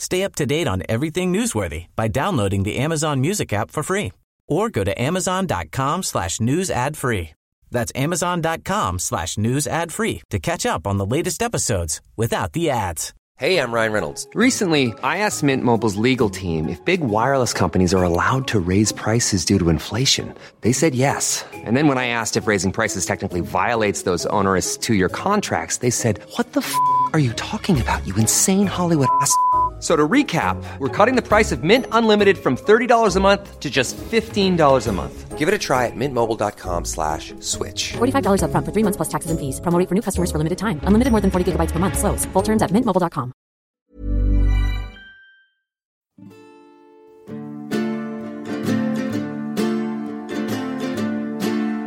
Stay up to date on everything newsworthy by downloading the Amazon Music app for free or go to amazon.com slash news ad free. That's amazon.com slash news ad free to catch up on the latest episodes without the ads. Hey, I'm Ryan Reynolds. Recently, I asked Mint Mobile's legal team if big wireless companies are allowed to raise prices due to inflation. They said yes. And then when I asked if raising prices technically violates those onerous two-year contracts, they said, what the f*** are you talking about, you insane Hollywood ass?" So to recap, we're cutting the price of Mint Unlimited from $30 a month to just $15 a month. Give it a try at mintmobile.com slash switch. $45 upfront for three months plus taxes and fees. Promo rate for new customers for limited time. Unlimited more than 40 gigabytes per month. Slows. Full terms at mintmobile.com.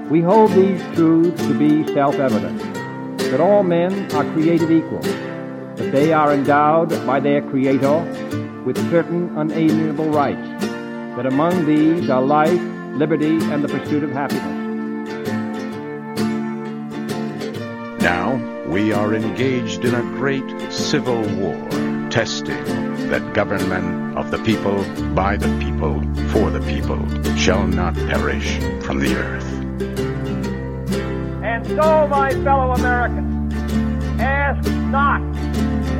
We hold these truths to be self-evident, that all men are created equal, that they are endowed by their Creator with certain unalienable rights, that among these are life, liberty, and the pursuit of happiness. Now we are engaged in a great civil war, testing that government of the people, by the people, for the people, shall not perish from the earth. And so, my fellow Americans, ask not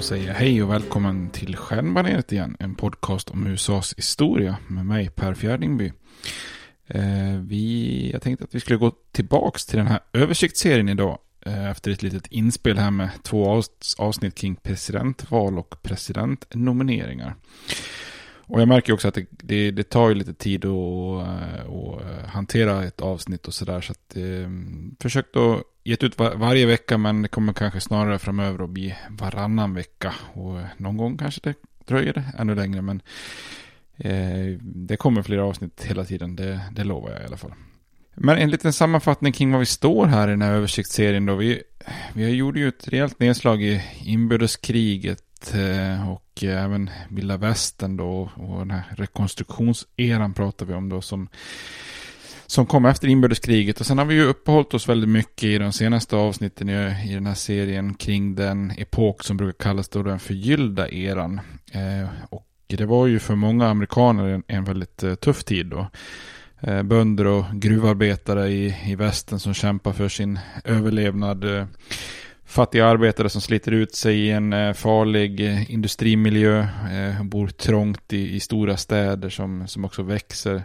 Att säga hej och välkommen till Stjärnbaneret igen. En podcast om USAs historia med mig Per Fjärdingby. Eh, vi, jag tänkte att vi skulle gå tillbaks till den här översiktsserien idag. Eh, efter ett litet inspel här med två avsnitt kring presidentval och presidentnomineringar. Och jag märker också att det, det, det tar ju lite tid att, eh, att eh, hantera ett avsnitt och sådär. Så att eh, försökt att ge ut var, varje vecka men det kommer kanske snarare framöver att bli varannan vecka. Och eh, någon gång kanske det dröjer ännu längre men eh, det kommer flera avsnitt hela tiden, det, det lovar jag i alla fall. Men en liten sammanfattning kring var vi står här i den här översiktsserien då. Vi, vi gjorde ju ett rejält nedslag i inbördeskriget Eh, och eh, även vilda västern då och den här rekonstruktionseran pratar vi om då som som kom efter inbördeskriget och sen har vi ju uppehållit oss väldigt mycket i de senaste avsnitten i, den här serien kring den epok som brukar kallas då den förgyllda eran. Eh, och det var ju för många amerikaner en, väldigt tuff tid då. Bönder och gruvarbetare i, i västern som kämpar för sin överlevnad fattiga arbetare som sliter ut sig i en eh, farlig eh, industrimiljö, eh, bor trångt i, i, stora städer som, som också växer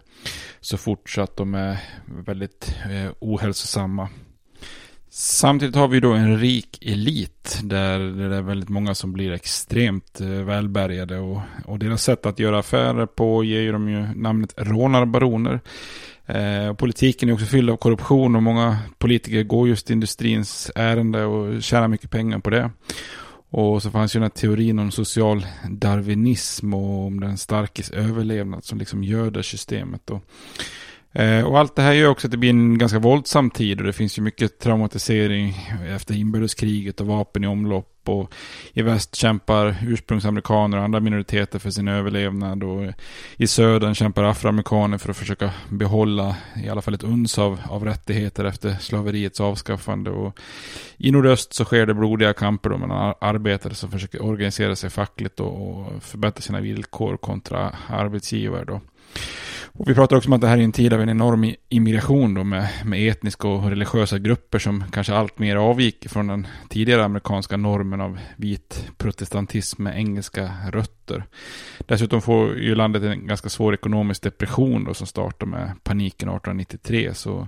så fort så att de är väldigt eh, ohälsosamma. Samtidigt har vi då en rik elit där det är väldigt många som blir extremt välbärgade och, och deras sätt att göra affärer på ger ju dem ju namnet rånarbaroner. Eh, politiken är också fylld av korruption och många politiker går just industrins ärende och tjänar mycket pengar på det. Och så fanns ju den här teorin om social darwinism och om den starkes överlevnad som liksom göder systemet. Och, Eh, och allt det här gör också att det blir en ganska våldsam tid och det finns ju mycket traumatisering efter inbördeskriget och vapen i omlopp. Och i väst kämpar ursprungsamerikaner och andra minoriteter för sin överlevnad. Och i södern kämpar afroamerikaner för att försöka behålla i alla fall ett uns av, av rättigheter efter slaveriets avskaffande. Och I nordöst så sker det blodiga kamper då mellan arbetare som försöker organisera sig fackligt och, och förbättra sina villkor kontra arbetsgivare. Då. Och vi pratar också om att det här är en tid av en enorm immigration då med, med etniska och religiösa grupper som kanske allt mer avviker från den tidigare amerikanska normen av vit protestantism med engelska rötter. Dessutom får ju landet en ganska svår ekonomisk depression då som startar med paniken 1893 så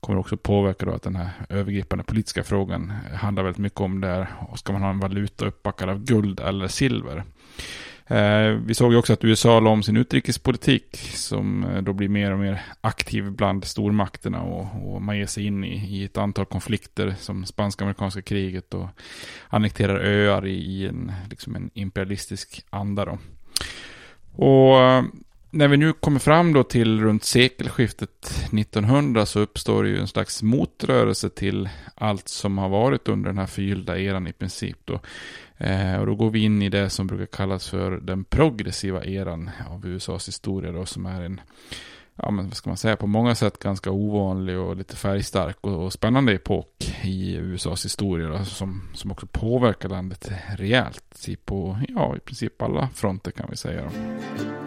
kommer också påverka då att den här övergripande politiska frågan handlar väldigt mycket om det ska man ha en valuta uppbackad av guld eller silver. Eh, vi såg ju också att USA la om sin utrikespolitik som eh, då blir mer och mer aktiv bland stormakterna och, och man ger sig in i, i ett antal konflikter som spanska-amerikanska kriget och annekterar öar i, i en, liksom en imperialistisk anda. Då. Och eh, när vi nu kommer fram då till runt sekelskiftet 1900 så uppstår det ju en slags motrörelse till allt som har varit under den här förgyllda eran i princip. Då. Eh, och då går vi in i det som brukar kallas för den progressiva eran av USAs historia då, som är en, ja men vad ska man säga, på många sätt ganska ovanlig och lite färgstark och, och spännande epok i USAs historia då, som, som också påverkar landet rejält på, ja i princip alla fronter kan vi säga. Då.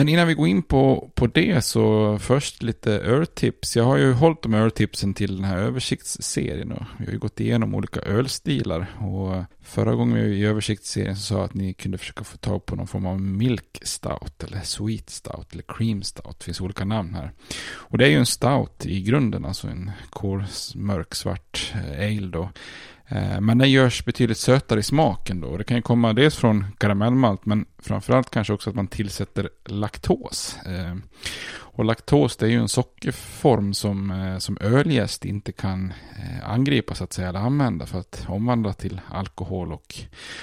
Men innan vi går in på, på det så först lite öltips. Jag har ju hållit de öltipsen till den här översiktsserien och vi har ju gått igenom olika ölstilar. Och förra gången vi var i översiktsserien så sa jag att ni kunde försöka få tag på någon form av milk stout eller sweet stout eller cream stout. Det finns olika namn här. Och det är ju en stout i grunden, alltså en kolsmörk svart eh, ale då. Eh, men den görs betydligt sötare i smaken då. Det kan ju komma dels från karamellmalt men framförallt kanske också att man tillsätter laktos. Eh, och laktos det är ju en sockerform som, eh, som öljäst inte kan angripa så att säga eller använda för att omvandla till alkohol och,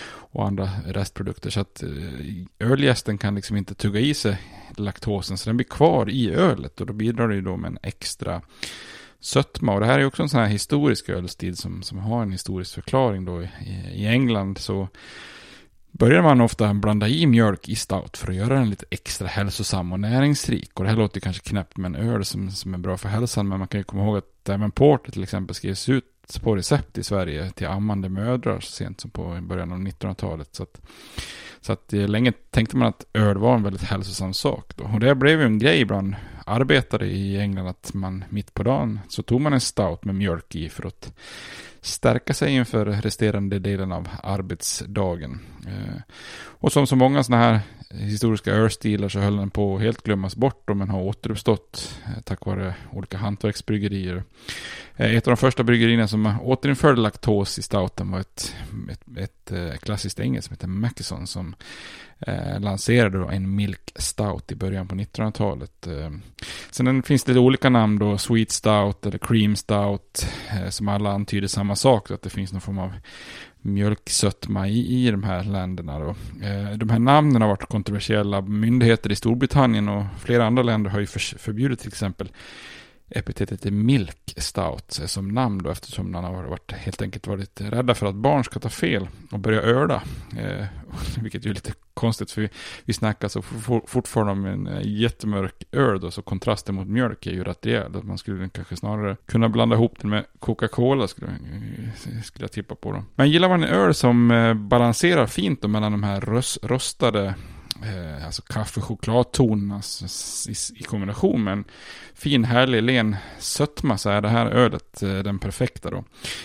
och andra restprodukter. Så att öljästen kan liksom inte tugga i sig laktosen så den blir kvar i ölet och då bidrar det ju då med en extra sötma. Och det här är också en sån här historisk ölstil som, som har en historisk förklaring då. I, I England så börjar man ofta blanda i mjölk i stout för att göra den lite extra hälsosam och näringsrik. Och det här låter kanske knäppt med en öl som, som är bra för hälsan, men man kan ju komma ihåg att även porter till exempel skrivs ut på recept i Sverige till ammande mödrar så sent som på början av 1900-talet. Så att, så att eh, länge tänkte man att öl var en väldigt hälsosam sak. Då. Och det blev ju en grej bland arbetare i England att man mitt på dagen så tog man en stout med mjölk i för att stärka sig inför resterande delen av arbetsdagen. Eh, och som så många sådana här historiska örstilar så höll den på att helt glömmas bort men har återuppstått eh, tack vare olika hantverksbryggerier. Eh, ett av de första bryggerierna som återinförde laktos i stouten var ett, ett, ett eh, klassiskt engelskt som heter Mackison som eh, lanserade en Milk Stout i början på 1900-talet. Eh, sen finns det lite olika namn då, Sweet Stout eller Cream Stout, eh, som alla antyder samma sak, att det finns någon form av mjölksötma i, i de här länderna. Då. Eh, de här namnen har varit kontroversiella. Myndigheter i Storbritannien och flera andra länder har ju för, förbjudit till exempel epitetet är Milk Stout som namn då eftersom man har varit, helt enkelt varit rädda för att barn ska ta fel och börja öla. Eh, vilket är lite konstigt för vi, vi snackar så for, fortfarande om en eh, jättemörk öl då så kontrasten mot mjölk är ju rätt rejäl. Att man skulle kanske snarare kunna blanda ihop den med Coca-Cola skulle, eh, skulle jag tippa på då. Men gillar man en öl som eh, balanserar fint då mellan de här röst, rostade eh, alltså kaffe-chokladtonerna i, i kombination med en fin, härlig, len sötma så är det här ölet eh, den perfekta då.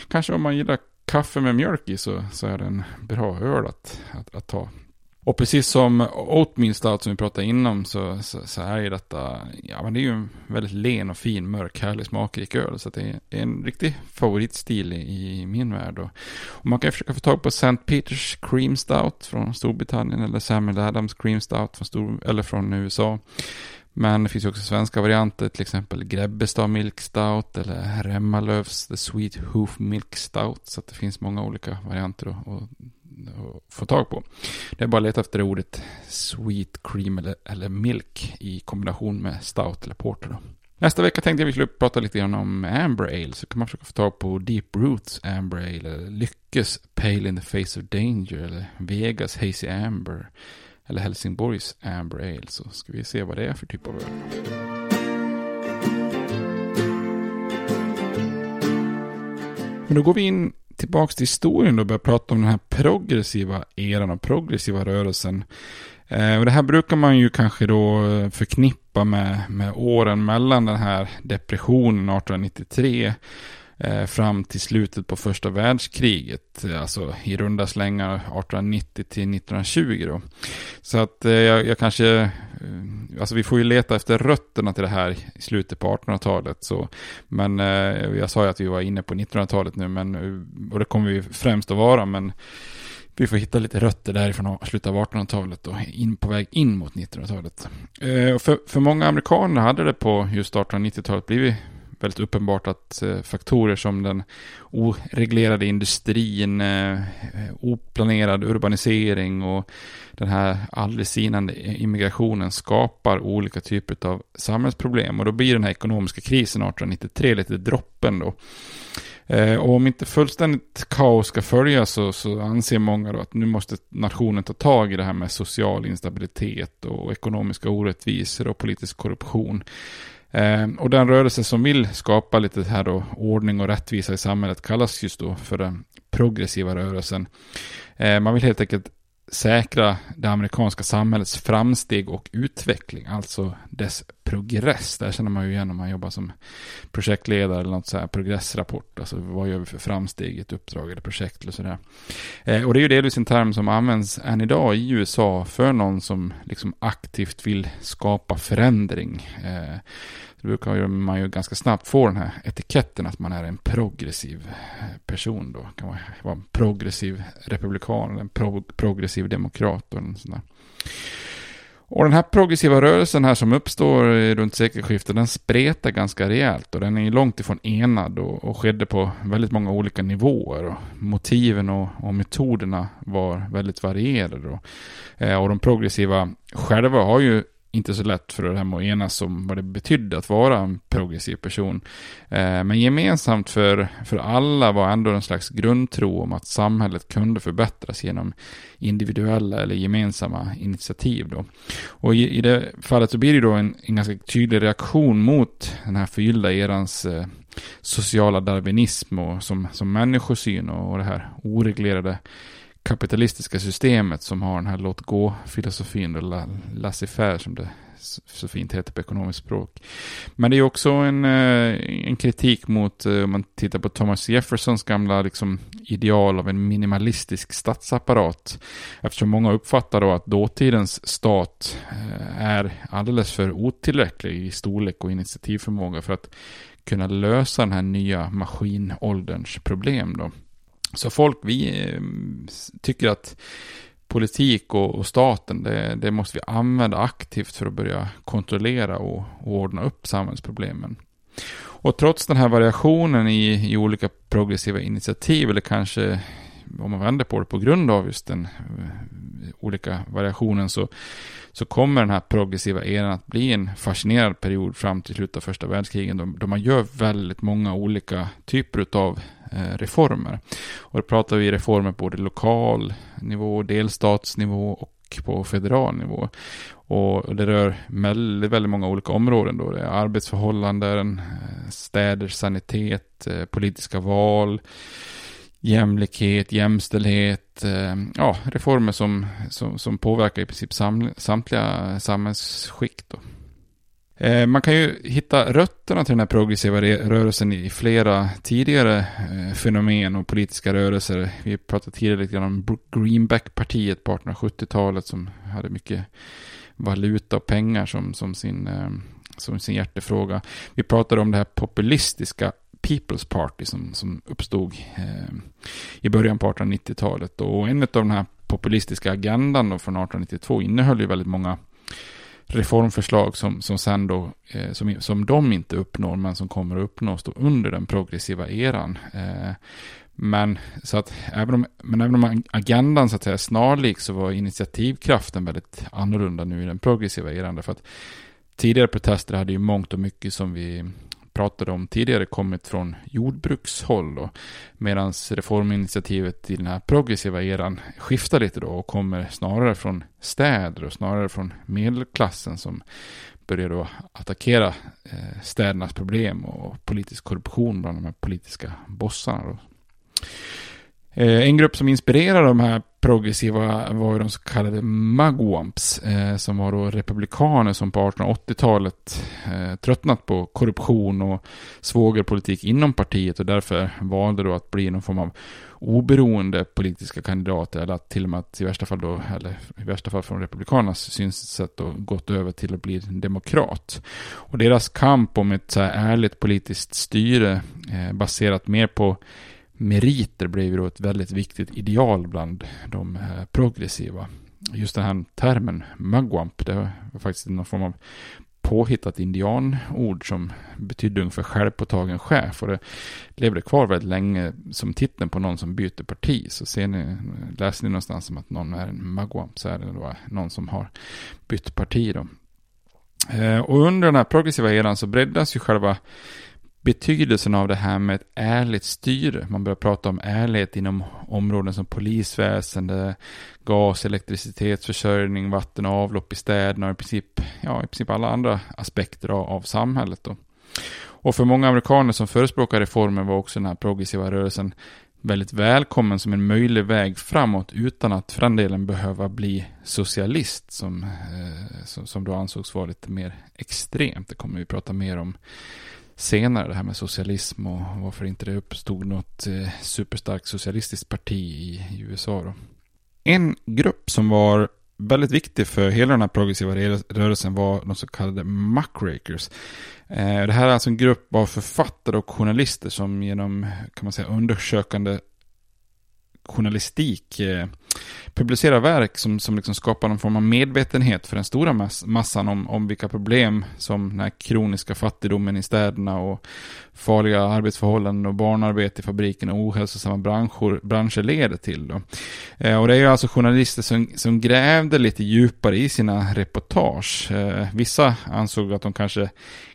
Kanske om man gillar kaffe med mjölk i så, så är det en bra öl att, att, att ta. Och precis som Oatmeal Stout som vi pratade innan så, så, så, är ju detta, ja men det är ju en väldigt len och fin, mörk, härlig, smakrik öl. Så det är en riktig favoritstil i, i min värld. Och, och, man kan ju försöka få tag på St. Peters Cream Stout från Storbritannien eller Samuel Adams Cream Stout från, Stor, eller från USA. Men det finns ju också svenska varianter, till exempel Grebbestad Milk Stout eller Remmalövs The Sweet Hoof Milk Stout. Så det finns många olika varianter att att få tag på. Det är bara att leta efter ordet sweet cream eller, eller milk i kombination med stout eller porter. Då. Nästa vecka tänkte jag vi skulle prata lite grann om Amber Ale. Så kan man försöka få tag på Deep Roots Amber Ale. Eller Lyckes Pale in the Face of Danger. Eller Vegas Hazy Amber. Eller Helsingborgs Amber Ale. Så ska vi se vad det är för typ av öl. Men då går vi in tillbaka till historien och börjar prata om den här progressiva eran och progressiva rörelsen. Eh, och det här brukar man ju kanske då eh, förknippa med, med åren mellan den här depressionen 1893 Eh, fram till slutet på första världskriget. Eh, alltså i runda slängar 1890 till 1920 då. Så att eh, jag, jag, kanske, eh, alltså vi får ju leta efter rötterna till det här i slutet på 1800-talet. Så, men eh, jag sa ju att vi var inne på 1900-talet nu, men, eh, och det kommer vi främst att vara, men vi får hitta lite rötter därifrån slutet av 1800-talet och in på väg in mot 1900-talet. För, för många amerikaner hade det på just 1890-talet blivit väldigt uppenbart att eh, faktorer som den oreglerade industrin, eh, oplanerad urbanisering och den här aldrig sinande immigrationen skapar olika typer av samhällsproblem. Och då blir den här ekonomiska krisen 1893 lite droppen då. Eh, och om inte fullständigt kaos ska följa så, så anser många då att nu måste nationen ta tag i det här med social instabilitet och ekonomiska orättvisor och politisk korruption. Eh, och den rörelse som vill skapa lite här då ordning och rättvisa i samhället kallas just då för den progressiva rörelsen. Eh, man vill helt enkelt säkra det amerikanska samhällets framsteg och utveckling, alltså dess progress. Där känner man ju igen om man jobbar som projektledare eller något så här progressrapport. Alltså vad gör vi för framsteg i ett uppdrag eller projekt eller sådär. Eh, och det är ju delvis en term som används än idag i USA för någon som liksom aktivt vill skapa förändring. Eh, då brukar man ju ganska snabbt få den här etiketten att man är en progressiv eh, person då. Kan man vara en progressiv republikan eller en pro progressiv demokrat och en sån där. Och den här progressiva rörelsen här som uppstår runt sekelskiftet, den spretar ganska rejält och den är långt ifrån enad och, och skedde på väldigt många olika nivåer. Och motiven och, och metoderna var väldigt varierade. Och, eh, och de progressiva själva har ju inte så lätt för det här med att enas om vad det betydde att vara en progressiv person. Eh, men gemensamt för, för alla var ändå en slags grundtro om att samhället kunde förbättras genom individuella eller gemensamma initiativ. Då. Och i, i det fallet så blir det då en, en ganska tydlig reaktion mot den här förgyllda erans eh, sociala darwinism och som, som människosyn och, och det här oreglerade kapitalistiska systemet som har den här låt gå-filosofin, eller laissez-faire som det så fint heter på ekonomiskt språk. Men det är också en, eh, en kritik mot, eh, om man tittar på Thomas Jeffersons gamla liksom, ideal av en minimalistisk statsapparat. Eftersom många uppfattar då att dåtidens stat eh, är alldeles för otillräcklig i storlek och initiativförmåga för att kunna lösa den här nya maskinålderns problem då. Så folk, vi eh, tycker att politik och, och staten, det, det, måste vi använda aktivt för att börja kontrollera och, och, ordna upp samhällsproblemen. Och trots den här variationen i, i olika progressiva initiativ, eller kanske om man vänder på det på grund av just den eh, olika variationen, så, så kommer den här progressiva eran att bli en fascinerad period fram till slutet av första världskriget, då, då man gör väldigt många olika typer av Eh, reformer. Och då pratar vi reformer på både lokal nivå, delstatsnivå och på federal nivå. Och det rör väldigt, väldigt många olika områden då. Det är arbetsförhållanden, eh, städers sanitet, eh, politiska val, jämlikhet, jämställdhet, ja, reformer som, som, som påverkar i princip samtliga samhällsskikt. Då. Eh, man kan ju hitta rötterna till den här progressiva rörelsen i flera tidigare eh, fenomen och politiska rörelser. Vi pratade tidigare lite grann om Greenback-partiet på 1870-talet som hade mycket valuta och pengar som, som, sin, eh, som sin hjärtefråga. Vi pratade om det här populistiska People's Party som, som uppstod i början på 1890-talet. Och en av den här populistiska agendan då från 1892 innehöll ju väldigt många reformförslag som, som sen då, eh, som, som de inte uppnår, men som kommer att uppnås då under den progressiva eran. Eh, men, så att, även om, men även om agendan så att säga är snarlik så var initiativkraften väldigt annorlunda nu i den progressiva eran. Därför att tidigare protester hade ju mångt och mycket som vi pratade om tidigare kommit från jordbrukshåll. Medan reforminitiativet i den här progressiva eran skiftar lite då och kommer snarare från städer och snarare från medelklassen som börjar då attackera eh, städernas problem och politisk korruption bland de här politiska bossarna. Då. Eh, en grupp som inspirerade de här progressiva var ju de så kallade mugwumps, eh, som var då republikaner som på 1880-talet eh, tröttnat på korruption och svågerpolitik inom partiet och därför valde då att bli någon form av oberoende politiska kandidater eller att till och med att i värsta fall då, eller i värsta fall från republikanernas synsätt då gått över till att bli demokrat. Och deras kamp om ett så här ärligt politiskt styre eh, baserat mer på meriter blev ju då ett väldigt viktigt ideal bland de eh, progressiva. Just den här termen mugwump, det var faktiskt någon form av påhittat indianord som betydde ungefär självpåtagen chef och det levde kvar väldigt länge som titeln på någon som byter parti. Så ser ni, läser ni någonstans om att någon är en mugwump så är det då någon som har bytt parti då. Eh, och under den här progressiva eran så breddas ju själva betydelsen av det här med ett ärligt styre. Man börjar prata om ärlighet inom områden som polisväsende, gas, elektricitetsförsörjning, vatten och avlopp i städerna och i princip, ja, i princip alla andra aspekter av, av samhället. Då. Och för många amerikaner som förespråkar reformer var också den här progressiva rörelsen väldigt välkommen som en möjlig väg framåt utan att för den delen behöva bli socialist som, eh, som, som då ansågs vara lite mer extremt. Det kommer vi prata mer om senare, det här med socialism och varför inte det uppstod något eh, superstarkt socialistiskt parti i, i USA. Då. En grupp som var väldigt viktig för hela den här progressiva rörelsen var de så kallade muckrakers. Eh, det här är alltså en grupp av författare och journalister som genom kan man säga, undersökande journalistik eh, publicera verk som, som liksom skapar någon form av medvetenhet för den stora mass massan om, om vilka problem som den här kroniska fattigdomen i städerna och farliga arbetsförhållanden och barnarbete i fabriken och ohälsosamma branscher, branscher leder till. Då. Eh, och det är ju alltså journalister som, som grävde lite djupare i sina reportage. Eh, vissa ansåg att de kanske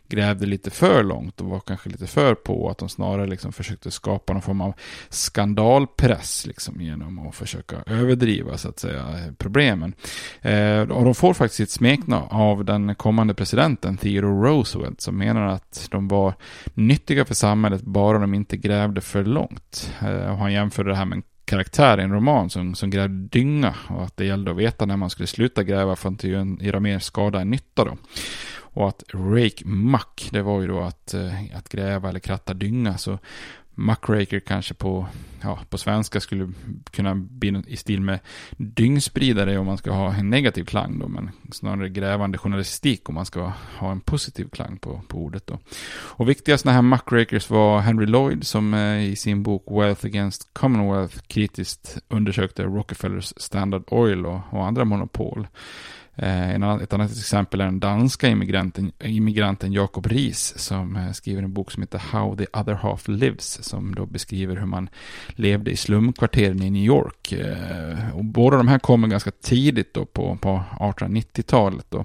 grävde lite för långt och var kanske lite för på att de snarare liksom försökte skapa någon form av skandalpress liksom genom att försöka överdriva så att säga problemen. Eh, och de får faktiskt sitt smeknamn av den kommande presidenten Theodore Roosevelt som menar att de var nyttiga för samhället bara de inte grävde för långt. Eh, och han jämförde det här med en karaktär i en roman som, som grävde dynga och att det gällde att veta när man skulle sluta gräva för att inte göra mer skada än nytta då. Och att rake muck, det var ju då att, eh, att gräva eller kratta dynga. Så muckraker kanske på, ja, på svenska skulle kunna bli i stil med dyngspridare om man ska ha en negativ klang då, men snarare grävande journalistik om man ska ha en positiv klang på, på ordet då. Och viktiga sådana här muckrakers var Henry Lloyd som eh, i sin bok Wealth Against Commonwealth kritiskt undersökte Rockefellers Standard Oil och, och andra monopol. Eh, ett annat exempel är den danska immigranten, immigranten Jakob Ries som eh, skriver en bok som heter How the other half lives som då beskriver hur man levde i slumkvarteren i New York. Eh, och båda de här kommer ganska tidigt då på, på 1890-talet. Då.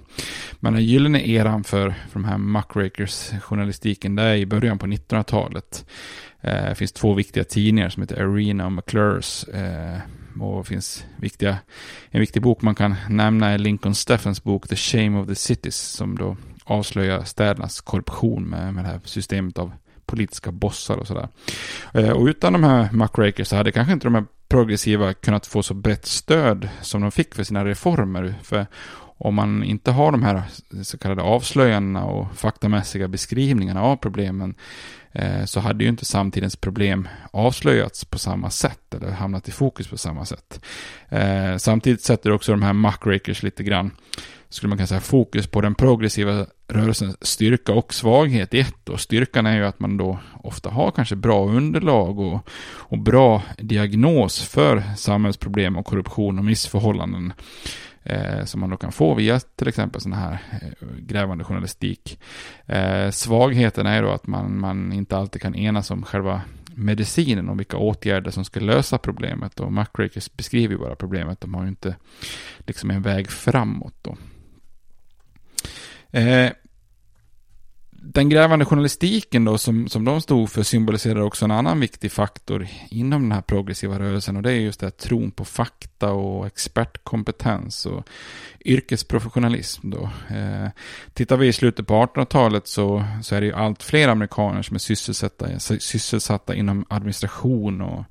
Men den gyllene eran för, för de här muckrakers journalistiken det är i början på 1900-talet. Det finns två viktiga tidningar som heter Arena och McClures och finns viktiga, en viktig bok man kan nämna är Lincoln Steffens bok The Shame of the Cities som då avslöjar städernas korruption med, med det här systemet av politiska bossar och sådär. Eh, och utan de här muckrakers så hade kanske inte de här progressiva kunnat få så brett stöd som de fick för sina reformer. För om man inte har de här så kallade avslöjandena och faktamässiga beskrivningarna av problemen eh, så hade ju inte samtidens problem avslöjats på samma sätt eller hamnat i fokus på samma sätt. Eh, samtidigt sätter också de här muckrakers lite grann, skulle man kunna säga, fokus på den progressiva rörelsens styrka och svaghet i ett. Och styrkan är ju att man då ofta har kanske bra underlag och, och bra diagnos för samhällsproblem och korruption och missförhållanden eh, som man då kan få via till exempel sån här eh, grävande journalistik. Eh, svagheten är då att man, man inte alltid kan enas om själva medicinen och vilka åtgärder som ska lösa problemet. Och Muckrakers beskriver ju bara problemet, de har ju inte liksom en väg framåt då. Eh, den grävande journalistiken då som, som de stod för symboliserar också en annan viktig faktor inom den här progressiva rörelsen och det är just det här tron på fakta och expertkompetens och yrkesprofessionalism då. Eh, tittar vi i slutet på 1800-talet så, så är det ju allt fler amerikaner som är sysselsatta, sysselsatta inom administration och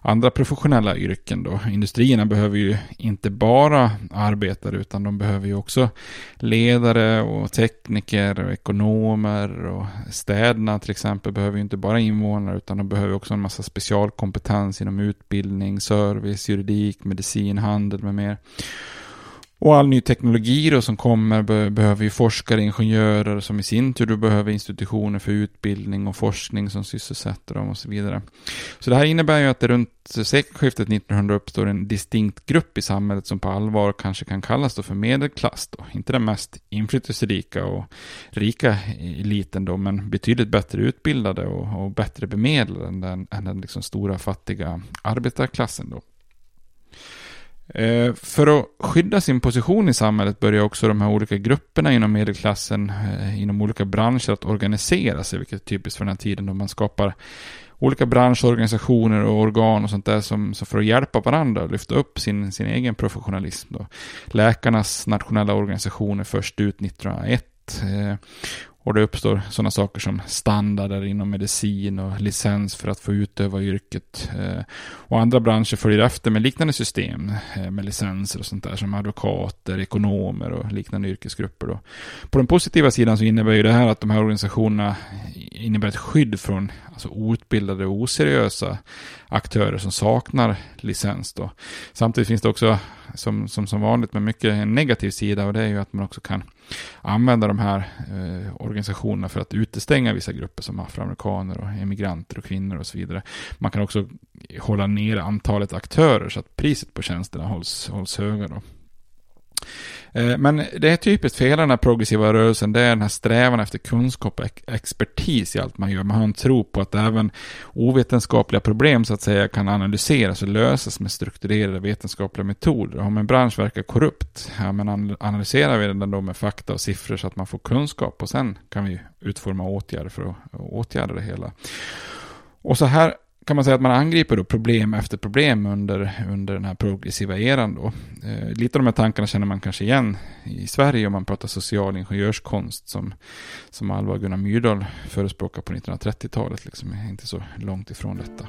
andra professionella yrken då. Industrierna behöver ju inte bara arbetare utan de behöver ju också ledare och tekniker och ekonomer och städerna till exempel behöver ju inte bara invånare utan de behöver också en massa specialkompetens inom utbildning, service, juridik, medicin, handel med mer. Och all ny teknologi då som kommer be behöver ju forskare, ingenjörer som i sin tur då behöver institutioner för utbildning och forskning som sysselsätter dem och så vidare. Så det här innebär ju att det runt sekelskiftet 1900 uppstår en distinkt grupp i samhället som på allvar kanske kan kallas då för medelklass. Då. Inte den mest inflytelserika och rika eliten då, men betydligt bättre utbildade och, och bättre bemedlade än den, än den liksom stora fattiga arbetarklassen då. Eh, för att skydda sin position i samhället börjar också de här olika grupperna inom medelklassen, eh, inom olika branscher att organisera sig, vilket är typiskt för den här tiden då man skapar olika branschorganisationer och organ och sånt där som, som för att hjälpa varandra och lyfta upp sin, sin egen professionalism. Då. Läkarnas nationella organisationer först ut 1901 och det uppstår sådana saker som standarder inom medicin och licens för att få utöva yrket. Eh, och andra branscher följer efter med liknande system eh, med licenser och sånt där som advokater, ekonomer och liknande yrkesgrupper. Då. På den positiva sidan så innebär ju det här att de här organisationerna innebär ett skydd från alltså outbildade och oseriösa aktörer som saknar licens. Då. Samtidigt finns det också som, som, som vanligt med mycket en negativ sida och det är ju att man också kan använda de här eh, organisationerna för att utestänga vissa grupper som afroamerikaner och emigranter och kvinnor och så vidare. Man kan också hålla ner antalet aktörer så att priset på tjänsterna hålls, hålls höga. Då. Eh, men det är typiskt för hela den här progressiva rörelsen, det är den här strävan efter kunskap och expertis i allt man gör. Man har en tro på att även ovetenskapliga problem så att säga kan analyseras och lösas med strukturerade vetenskapliga metoder. Om en bransch verkar korrupt, ja, men analyserar vi den då med fakta och siffror så att man får kunskap och sen kan vi utforma åtgärder för att åtgärda det hela. Och så här kan man säga att man angriper då problem efter problem under, under den här progressiva eran. Då. Eh, lite av de här tankarna känner man kanske igen i Sverige om man pratar social ingenjörskonst som, som Alva och Gunnar Myrdal förespråkar på 1930-talet. Liksom, inte så långt ifrån detta.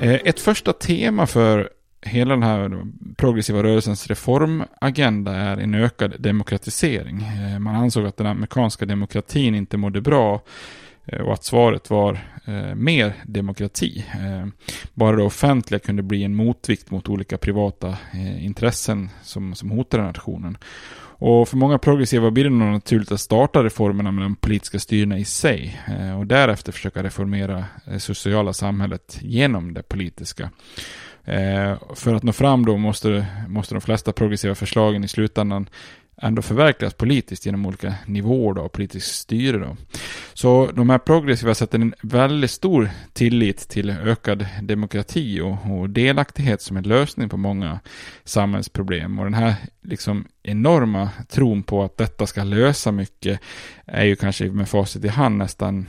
Eh, ett första tema för hela den här progressiva rörelsens reformagenda är en ökad demokratisering. Eh, man ansåg att den amerikanska demokratin inte mådde bra eh, och att svaret var eh, mer demokrati. Eh, bara det offentliga kunde bli en motvikt mot olika privata eh, intressen som, som hotade nationen. Och för många progressiva blir det nog naturligt att starta reformerna med de politiska styrena i sig eh, och därefter försöka reformera det sociala samhället genom det politiska. Eh, för att nå fram då måste, måste de flesta progressiva förslagen i slutändan ändå förverkligas politiskt genom olika nivåer då, politiskt styre. Då. Så de här progressiva sätter en väldigt stor tillit till ökad demokrati och, och delaktighet som en lösning på många samhällsproblem. Och den här liksom enorma tron på att detta ska lösa mycket är ju kanske med facit i hand nästan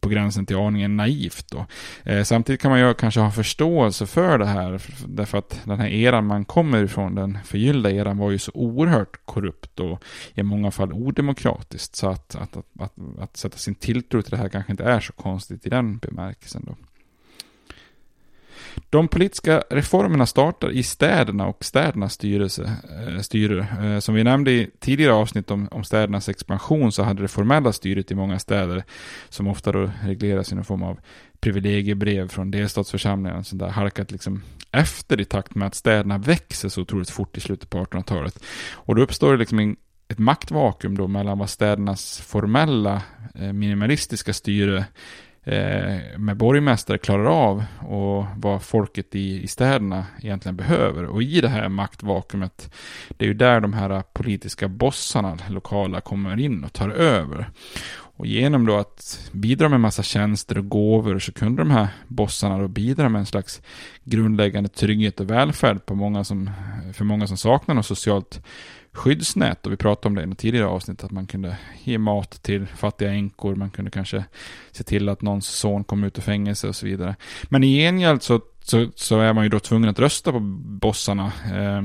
på gränsen till aningen naivt. Då. Eh, samtidigt kan man ju kanske ha förståelse för det här, därför att den här eran man kommer ifrån, den förgyllda eran, var ju så oerhört korrupt och i många fall odemokratiskt. Så att, att, att, att, att sätta sin tilltro till det här kanske inte är så konstigt i den bemärkelsen. Då. De politiska reformerna startar i städerna och städernas styrelse, eh, styre. Eh, som vi nämnde i tidigare avsnitt om, om städernas expansion så hade det formella styret i många städer, som ofta då regleras i någon form av privilegiebrev från delstatsförsamlingen, sånt där halkat liksom efter i takt med att städerna växer så otroligt fort i slutet på 1800-talet. Och då uppstår det liksom en ett maktvakuum då mellan vad städernas formella eh, minimalistiska styre Eh, med borgmästare klarar av och vad folket i, i städerna egentligen behöver. Och i det här maktvakuumet, det är ju där de här politiska bossarna, lokala, kommer in och tar över. Och genom då att bidra med massa tjänster och gåvor så kunde de här bossarna då bidra med en slags grundläggande trygghet och välfärd på många som, för många som saknar något socialt skyddsnät. Och vi pratade om det i något tidigare avsnitt, att man kunde ge mat till fattiga änkor, man kunde kanske se till att någons son kom ut ur fängelse och så vidare. Men i gengäld så, så, så är man ju då tvungen att rösta på bossarna. Eh,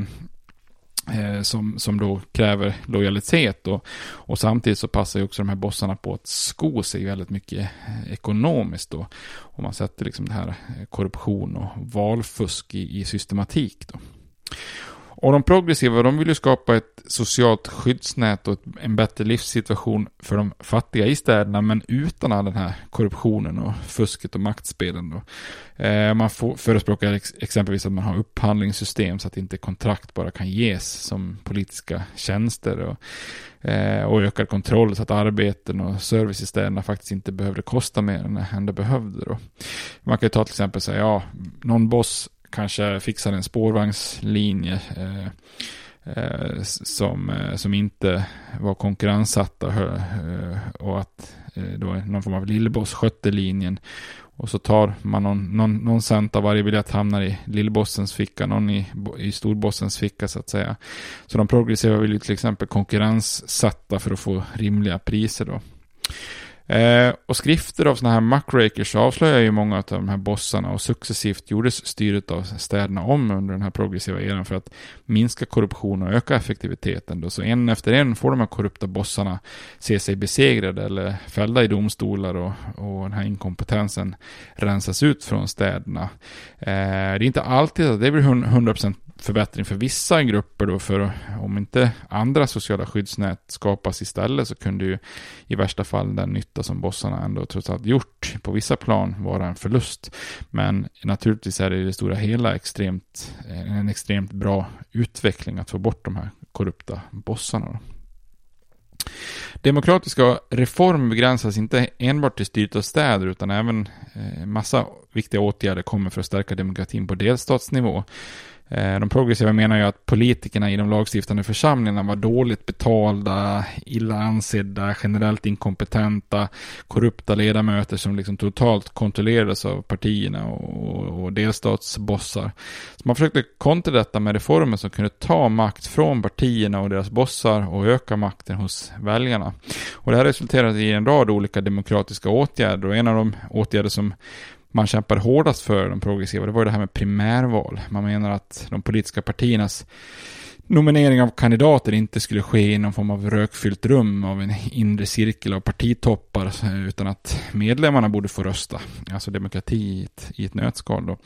eh som, som då kräver lojalitet och, och samtidigt så passar ju också de här bossarna på att sko sig väldigt mycket eh, ekonomiskt då. Och man sätter liksom det här eh, korruption och valfusk i, i systematik då. Och de progressiva, de vill ju skapa ett socialt skyddsnät och en bättre livssituation för de fattiga i städerna, men utan all den här korruptionen och fusket och maktspelen. Då. Eh, man får, förespråkar ex exempelvis att man har upphandlingssystem så att inte kontrakt bara kan ges som politiska tjänster. Och, eh, och ökad kontroll så att arbeten och service i städerna faktiskt inte behövde kosta mer än det behövde. Då. Man kan ju ta till exempel säga, ja, någon boss kanske fixar en spårvagnslinje eh, eh, som, eh, som inte var konkurrenssatta och att då någon form av lillboss skötte linjen. Och så tar man någon, någon, någon cent av varje biljett hamnar i lillbossens ficka, någon i, i storbossens ficka så att säga. Så de progressiva vill ju till exempel konkurrenssätta för att få rimliga priser då. Eh, och skrifter av sådana här muckrakers avslöjar ju många av de här bossarna och successivt gjordes styret av städerna om under den här progressiva eran för att minska korruption och öka effektiviteten. Då. Så en efter en får de här korrupta bossarna se sig besegrade eller fällda i domstolar och, och den här inkompetensen rensas ut från städerna. Eh, det är inte alltid att det blir 100% förbättring för vissa grupper då, för om inte andra sociala skyddsnät skapas istället så kunde ju i värsta fall den nytta som bossarna ändå trots allt gjort på vissa plan vara en förlust. Men naturligtvis är det i det stora hela extremt, eh, en extremt bra utveckling att få bort de här korrupta bossarna. Då. Demokratiska reformer begränsas inte enbart till styret av städer utan även eh, massa viktiga åtgärder kommer för att stärka demokratin på delstatsnivå. Eh, de progressiva menar ju att politikerna i de lagstiftande församlingarna var dåligt betalda, illa ansedda, generellt inkompetenta, korrupta ledamöter som liksom totalt kontrollerades av partierna och, och delstatsbossar. Så man försökte kontra detta med reformer som kunde ta makt från partierna och deras bossar och öka makten hos väljarna. Och det här resulterade i en rad olika demokratiska åtgärder och en av de åtgärder som man kämpade hårdast för, de progressiva, det var ju det här med primärval. Man menar att de politiska partiernas nominering av kandidater inte skulle ske i någon form av rökfyllt rum av en inre cirkel av partitoppar utan att medlemmarna borde få rösta. Alltså demokrati i ett, i ett nötskal då.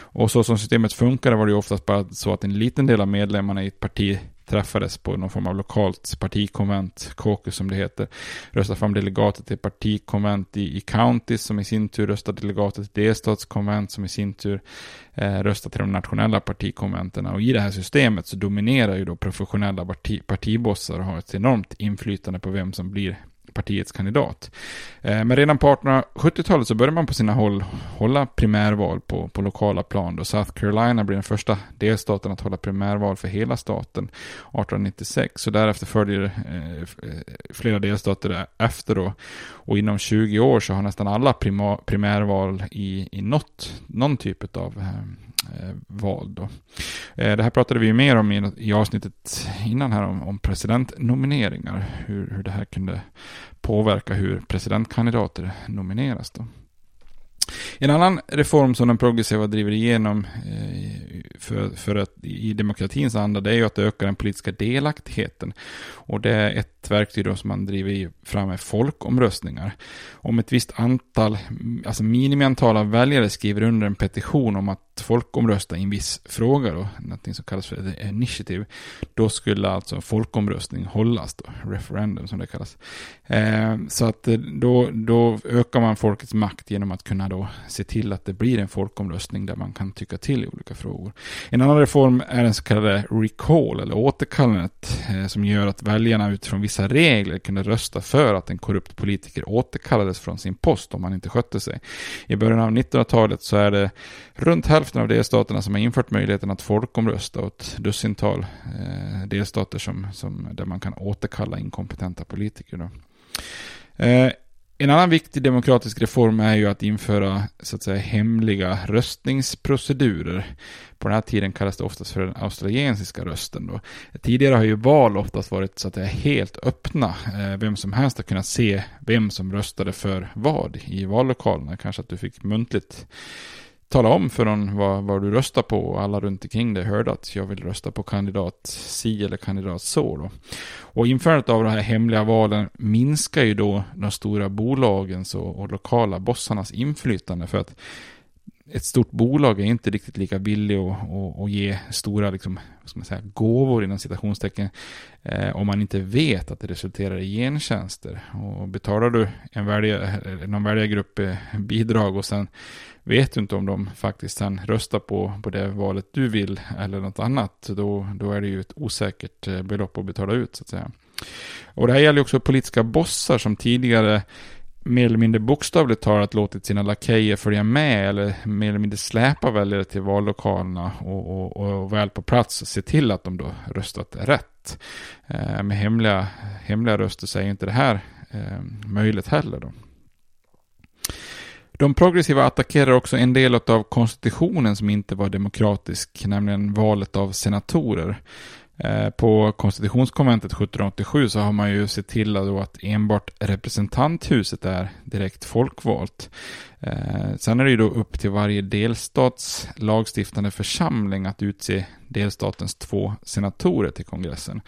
Och så som systemet funkade var det ju oftast bara så att en liten del av medlemmarna i ett parti träffades på någon form av lokalt partikonvent, caucus som det heter, röstade fram delegater till partikonvent i, i counties som i sin tur röstade delegater till delstatskonvent som i sin tur eh, röstade till de nationella partikonventen. Och i det här systemet så dominerar ju då professionella parti, partibossar och har ett enormt inflytande på vem som blir partiets kandidat. Eh, men redan på 1870-talet så började man på sina håll hålla primärval på, på lokala plan. Då South Carolina blev den första delstaten att hålla primärval för hela staten 1896. Så därefter följer eh, eh flera delstater efter då. Och inom 20 år så har nästan alla primärval i, i något, någon typ av eh, Eh, val. Då. Eh, det här pratade vi mer om i, i avsnittet innan här om, om presidentnomineringar. Hur, hur det här kunde påverka hur presidentkandidater nomineras. Då. En annan reform som den progressiva driver igenom eh, för, för att, i demokratins anda det är ju att öka den politiska delaktigheten. Och det är ett verktyg då som man driver fram med folkomröstningar. Om ett visst antal, alltså minimiantal av väljare skriver under en petition om att folkomrösta i en viss fråga då, någonting som kallas för initiative, då skulle alltså folkomröstning hållas då, referendum som det kallas. Eh, så att eh, då, då ökar man folkets makt genom att kunna då se till att det blir en folkomröstning där man kan tycka till i olika frågor. En annan reform är den så kallade recall, eller återkallandet, eh, som gör att väljarna utifrån vissa vissa regler kunde rösta för att en korrupt politiker återkallades från sin post om han inte skötte sig. I början av 1900-talet så är det runt hälften av delstaterna som har infört möjligheten att folkomrösta och ett dussintal eh, delstater som, som, där man kan återkalla inkompetenta politiker. Då. Eh, en annan viktig demokratisk reform är ju att införa så att säga hemliga röstningsprocedurer. På den här tiden kallas det oftast för den australiensiska rösten. Då. Tidigare har ju val oftast varit så att säga, helt öppna. Eh, vem som helst har kunnat se vem som röstade för vad i vallokalerna. Kanske att du fick muntligt tala om för någon vad, vad du röstar på och alla runt omkring dig hörde att jag vill rösta på kandidat si eller kandidat så. Då. Och införandet av de här hemliga valen minskar ju då de stora bolagens och, och lokala bossarnas inflytande för att ett stort bolag är inte riktigt lika billig att, att, att ge stora liksom, ska man säga, gåvor inom citationstecken eh, om man inte vet att det resulterar i gentjänster. Och betalar du en välja, någon väljargrupp eh, bidrag och sen vet du inte om de faktiskt sen röstar på, på det valet du vill eller något annat, då, då är det ju ett osäkert eh, belopp att betala ut så att säga. Och det här gäller också politiska bossar som tidigare mer eller mindre bokstavligt talat låtit sina lakejer följa med eller mer eller mindre släpa väljare till vallokalerna och, och, och väl på plats se till att de då röstat rätt. Eh, med hemliga, hemliga röster så är inte det här eh, möjligt heller då. De progressiva attackerar också en del av konstitutionen som inte var demokratisk, nämligen valet av senatorer. Eh, på konstitutionskonventet 1787 så har man ju sett till att enbart representanthuset är direkt folkvalt. Eh, sen är det ju då upp till varje delstats lagstiftande församling att utse delstatens två senatorer till kongressen.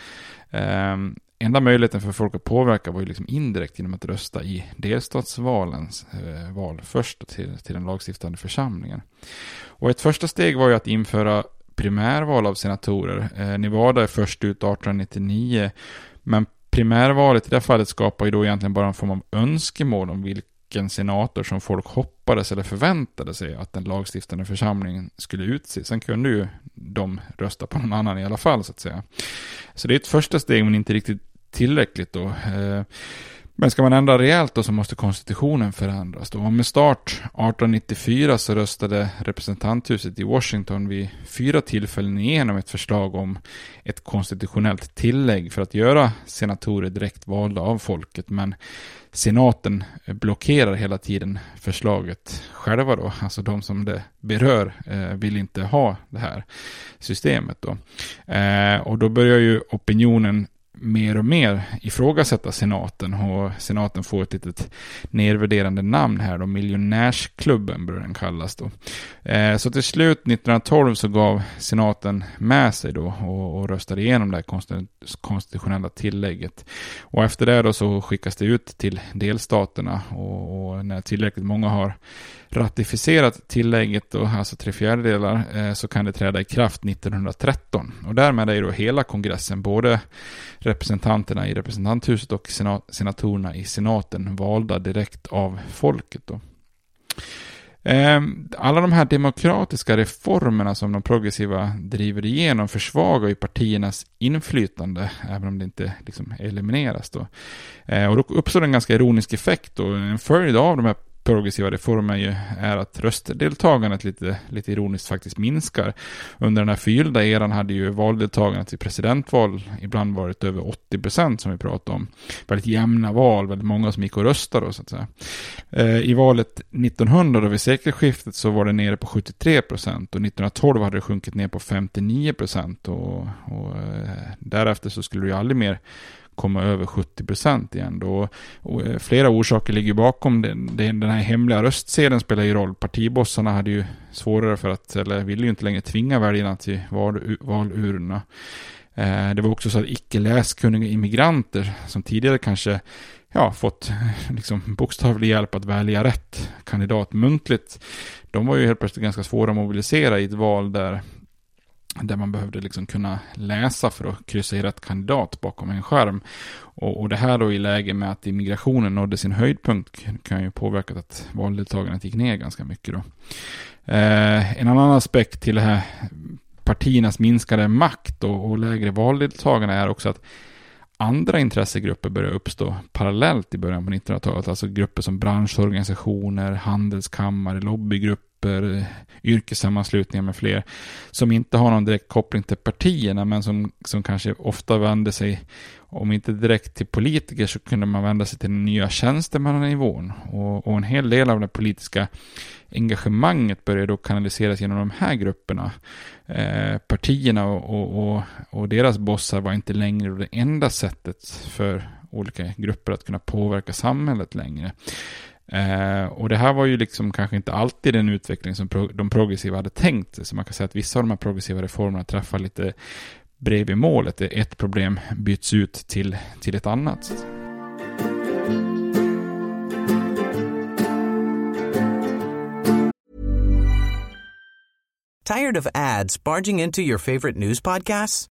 Eh, Enda möjligheten för folk att påverka var ju liksom indirekt genom att rösta i delstatsvalens eh, val först till, till den lagstiftande församlingen. Och ett första steg var ju att införa primärval av senatorer. Eh, Nevada är först ut 1899. Men primärvalet i det fallet skapar ju då egentligen bara en form av önskemål om vilka vilken senator som folk hoppades eller förväntade sig att den lagstiftande församlingen skulle utse. Sen kunde ju de rösta på någon annan i alla fall så att säga. Så det är ett första steg men inte riktigt tillräckligt då. Eh, men ska man ändra rejält då så måste konstitutionen förändras. Då. Och med start 1894 så röstade representanthuset i Washington vid fyra tillfällen igenom ett förslag om ett konstitutionellt tillägg för att göra senatorer direkt valda av folket. Men senaten blockerar hela tiden förslaget själva då. Alltså de som det berör eh, vill inte ha det här systemet då. Eh, och då börjar ju opinionen mer och mer ifrågasätta senaten och senaten får ett litet nedvärderande namn här då, miljonärsklubben bör den kallas då. Eh, så till slut 1912 så gav senaten med sig då och, och röstade igenom det här konstitutionella tillägget. Och efter det då så skickas det ut till delstaterna och, och när tillräckligt många har ratificerat tillägget, då, alltså tre fjärdedelar, eh, så kan det träda i kraft 1913. Och därmed är då hela kongressen, både representanterna i representanthuset och senatorerna i senaten, valda direkt av folket. Då. Eh, alla de här demokratiska reformerna som de progressiva driver igenom försvagar ju partiernas inflytande, även om det inte liksom elimineras. Då. Eh, och då uppstår en ganska ironisk effekt. Då. En följd av de här progressiva reformen ju är att röstdeltagandet lite, lite ironiskt faktiskt minskar. Under den här förgyllda eran hade ju valdeltagandet i presidentval ibland varit över 80 procent som vi pratade om. Väldigt jämna val, väldigt många som gick och röstade så att säga. Eh, I valet 1900 då vid sekelskiftet så var det nere på 73 procent och 1912 hade det sjunkit ner på 59 procent och, och eh, därefter så skulle det ju aldrig mer komma över 70 procent igen. Då, och eh, flera orsaker ligger bakom det. Den här hemliga röstsedeln spelar ju roll. Partibossarna hade ju svårare för att, eller ville ju inte längre tvinga väljarna till val, valurnorna. Eh, det var också så att icke läskunniga immigranter som tidigare kanske ja, fått liksom, bokstavlig hjälp att välja rätt kandidat muntligt. De var ju helt plötsligt ganska svåra att mobilisera i ett val där där man behövde liksom kunna läsa för att kryssa i rätt kandidat bakom en skärm. Och, och det här då i läge med att immigrationen nådde sin höjdpunkt kan ju påverka att valdeltagandet gick ner ganska mycket då. Eh, en annan aspekt till det här partiernas minskade makt och, och lägre valdeltagande är också att andra intressegrupper börjar uppstå parallellt i början på 1900-talet. Alltså grupper som branschorganisationer, handelskammare, lobbygrupper, yrkessammanslutningar med fler. Som inte har någon direkt koppling till partierna men som, som kanske ofta vänder sig, om inte direkt till politiker så kunde man vända sig till den nya tjänstemannanivån. Och, och en hel del av det politiska engagemanget börjar då kanaliseras genom de här grupperna. Eh, partierna och, och, och, och, deras bossar var inte längre det enda sättet för olika grupper att kunna påverka samhället längre. Eh, och det här var ju liksom kanske inte alltid den utveckling som pro de progressiva hade tänkt sig. Så man kan säga att vissa av de här progressiva reformerna träffar lite bredvid målet. Ett problem byts ut till, till ett annat. Tired of ads barging into your favorite news podcasts?